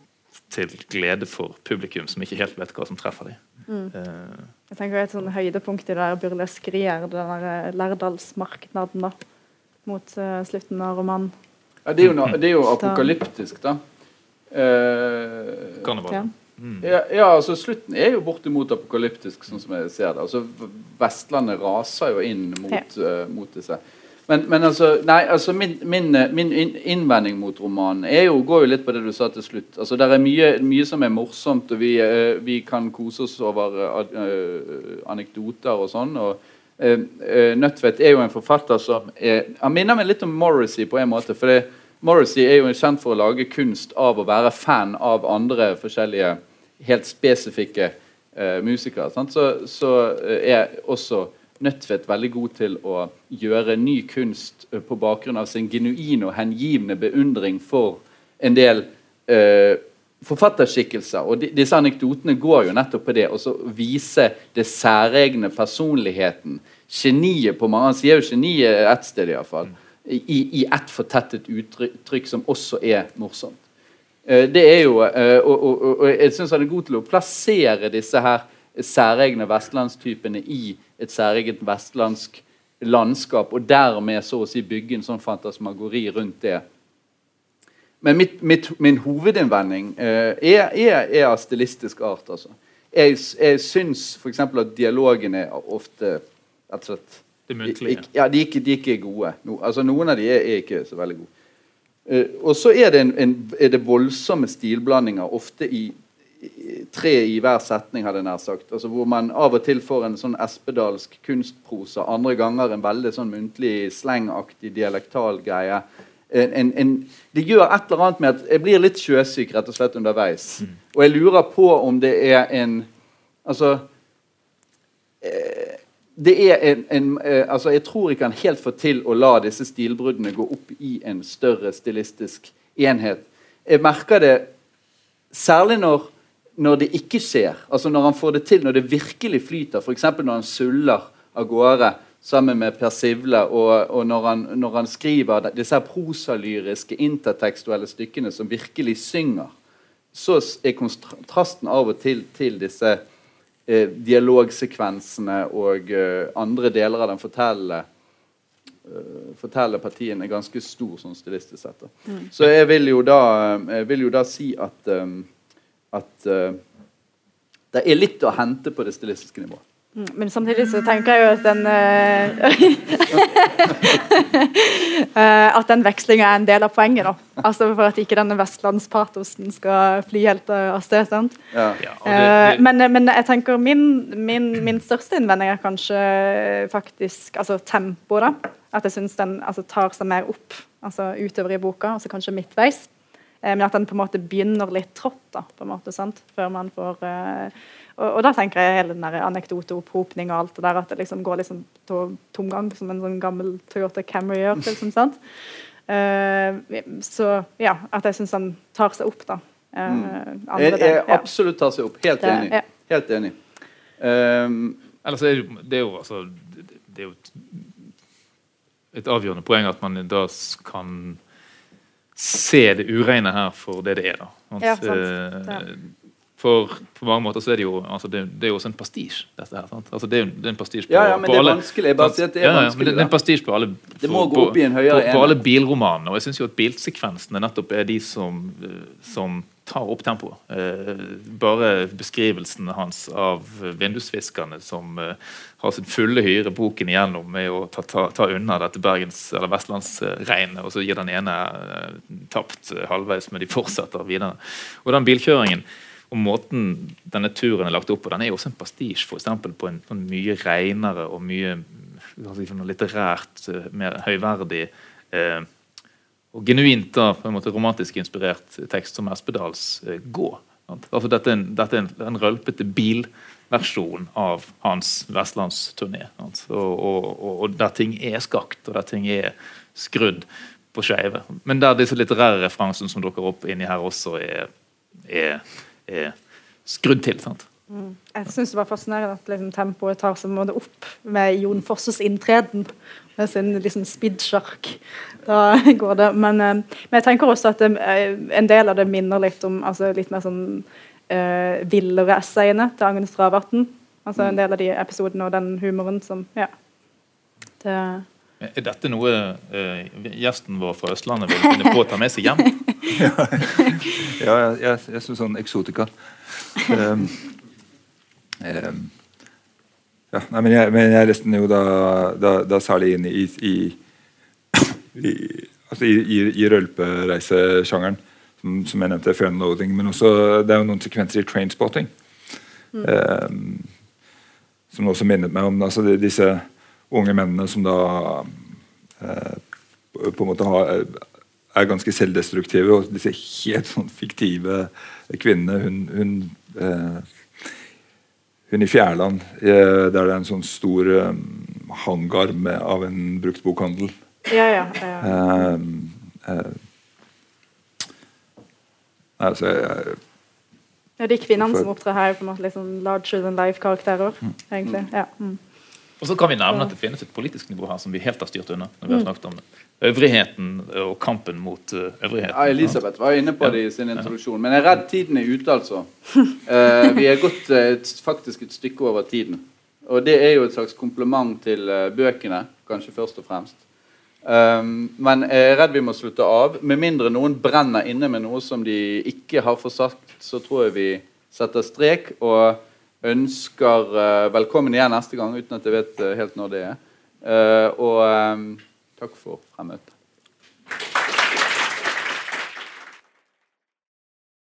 til glede for publikum som ikke helt vet hva som treffer dem. Mm. Eh. Jeg tenker Et sånn høydepunkt i det der burleskeriet, den der eh, Lærdalsmarknaden da, mot uh, slutten av romanen. Ja, det, er jo, det er jo apokalyptisk, da. Eh, Karneval. Ja. Mm. Ja, ja, altså Slutten er jo bortimot apokalyptisk, sånn som jeg ser det. Altså Vestlandet raser jo inn mot, ja. uh, mot disse. Men, men, altså, nei, altså min, min, min, innvending mot romanen er jo, går jo litt på det du sa til slutt. Altså Det er mye, mye som er morsomt, og vi, uh, vi kan kose oss over uh, anekdoter og sånn. og Nødtvedt er jo en forfatter som er, Han minner meg litt om Morrissey på en måte. for det Morrissey er jo kjent for å lage kunst av å være fan av andre forskjellige helt spesifikke eh, musikere. Så, så uh, er også Nødtvedt veldig god til å gjøre ny kunst uh, på bakgrunn av sin genuine og hengivne beundring for en del forfatterskikkelser. Og de, disse anekdotene går jo nettopp på det. Å vise det særegne personligheten. Geniet på mange Han sier jo geniet ett sted, iallfall. Mm i, i ett fortettet uttrykk som også er morsomt. Eh, det er jo, og, og, og, og Jeg syns han er god til å plassere disse her særegne vestlandstypene i et særegent vestlandsk landskap, og dermed så å si bygge en sånn fantasmagori rundt det. Men mitt, mitt, min hovedinnvending uh, er, er, er, av stilistisk art. Altså. Jeg, jeg syns f.eks. at dialogene ofte rett og slett det muntlige? Ja, de er ikke, de er ikke gode. No, altså, noen av de er, er ikke så veldig gode. Uh, og så er det, en, en, er det, voldsomme stilblandinger, ofte i, tre i hver setning, hadde jeg nær sagt. Altså, hvor man av og til får en sånn espedalsk kunstprosa, andre ganger en veldig sånn muntlig, slengaktig dialektal greie. En, en, det gjør et eller annet med at jeg blir litt sjøsyk rett og slett underveis. Mm. Og jeg lurer på om det er en Altså eh, det er en, en eh, altså Jeg tror ikke han helt får til å la disse stilbruddene gå opp i en større stilistisk enhet. Jeg merker det særlig når, når det ikke skjer. Altså Når han får det til, når det virkelig flyter. F.eks. når han suller av gårde sammen med Per Sivle, og, og når, han, når, han, skriver disse prosalyriske, intertekstuelle stykkene som virkelig synger, så er kontrasten av og til til disse eh, dialogsekvensene og eh, andre deler av den fortellende uh, fortellerpartien er ganske stor sånn stilistisk sett. Mm. Så jeg vil jo da, vil jo da si at, um, at uh, det er litt å hente på det stilistiske nivået. Mm, men samtidig så tenker jeg jo at den uh, *laughs* At den vekslinga er en del av poenget. da Altså For at ikke denne vestlandspatosen skal fly helt av sted. sant? Ja. Ja, det, det... Men, men, jeg tenker min, min, min, største innvending er kanskje faktisk altså tempoet. da At jeg syns den altså, tar seg mer opp altså utover i boka, altså kanskje midtveis. Men at den på en måte begynner litt trått, da, på en måte, sant? før man får uh, og, og da tenker jeg hele den anekdoteopphopning og alt det der, at det liksom går liksom tomgang, som en sånn gammel Toyota Camry gjør. Liksom, sant? Uh, så ja, at jeg syns han tar seg opp, da. Uh, andre Jeg, jeg ja. absolutt tar seg opp. Helt Det- enig. ja. Helt enig. Um, Ellers er det, jo- jo altså det- Det er jo et, et avgjørende poeng at man da kan se det ureine her for det det er. da. At, Ja, sant. eh, Ja. For på mange måter så er det jo altså det, det er jo også en pastisje, dette her. sant? Altså det, er, det er en pastisje på, Ja, ja, men på det er alle vanskelig. Jeg bare sier at det er Ja, ja, men vanskelig, det, det er en på alle Det må gå opp i en høyere på, på alle bilromanene. Og jeg syns jo at bilsekvensene nettopp er de som, eh, som tar opp tempoet. Eh, bare beskrivelsen hans av vindusfiskerne som eh, har sin fulle hyre boken igjennom med å ta, ta, ta unna dette bergens- eller vestlandsregnet, og så gir den ene eh, tapt halvveis, men de fortsetter videre. Og den bilkjøringen og måten denne turen er lagt opp på, den er jo også en pastisje for eksempel, på en, en mye renere og mye litterært, mer høyverdig eh, og genuint da, på en måte romantisk inspirert tekst som Espedals eh, Gå. Altså, dette er en, dette er en, en rølpete bilversjon av hans vestlandsturné. og, og, og der ting er skakt, og der ting er skrudd på skeive. Men der disse litterære referansene som dukker opp inni her også, er, er, er skrudd til. sant? Jeg syns det var fascinerende at liksom, tempoet tar seg måte opp med Jon Fosses inntreden med sin liksom, spiddsjark. Da *laughs* går det. Men, eh, men jeg tenker også at det, eh, en del av det minner litt om altså, litt mer sånn eh, villere essayene til Agnes Ravatn. Altså en del av de episodene og den humoren som Ja. Det, Er dette noe eh, gjesten vår fra Østlandet vil finne på å ta med seg hjem? *laughs* Ja, jeg, jeg, jeg syns sånn eksotika *laughs* um, ja, nei, men, jeg, men jeg leste den jo da, da, da særlig inn i, i, *coughs* i, altså i, rølpereisesjangeren, som, som jeg nevnte, Fear and. Men også, det er jo noen sekvenser i Trainspotting um, som også minnet meg om altså, de, disse unge mennene som da eh, på på en måte har, er ganske selvdestruktive. Og disse helt sånn fiktive kvinnene Hun, hun, eh, hun i Fjærland, eh, der det er en sånn stor eh, hangar med, av en bruktbokhandel. ja, ja. ja. Uh, uh, altså, jeg, ja de kvinnene som opptrer her, er på en måte liksom larger than life-karakterer. egentlig. Ja. Mm. Og så kan vi nevne at det finnes et politisk nivå her som vi helt har styrt unna. når vi har snakket om det. Øvrigheten og kampen mot uh, øvrigheten. Ja, Elisabeth var inne på det i sin introduksjon, men jeg er redd tiden er ute, altså. *laughs* Eh, vi er gått eh, et, faktisk et stykke over tiden. Og det er jo et slags kompliment til eh, bøkene, kanskje først og fremst. Um, men jeg er redd vi må slutte av. Med mindre noen brenner inne med noe som de ikke har forsagt, så tror jeg vi setter strek og ønsker eh, velkommen igjen neste gang, uten at jeg vet eh, helt når det er. Eh, og eh, Takk for fremmøtet.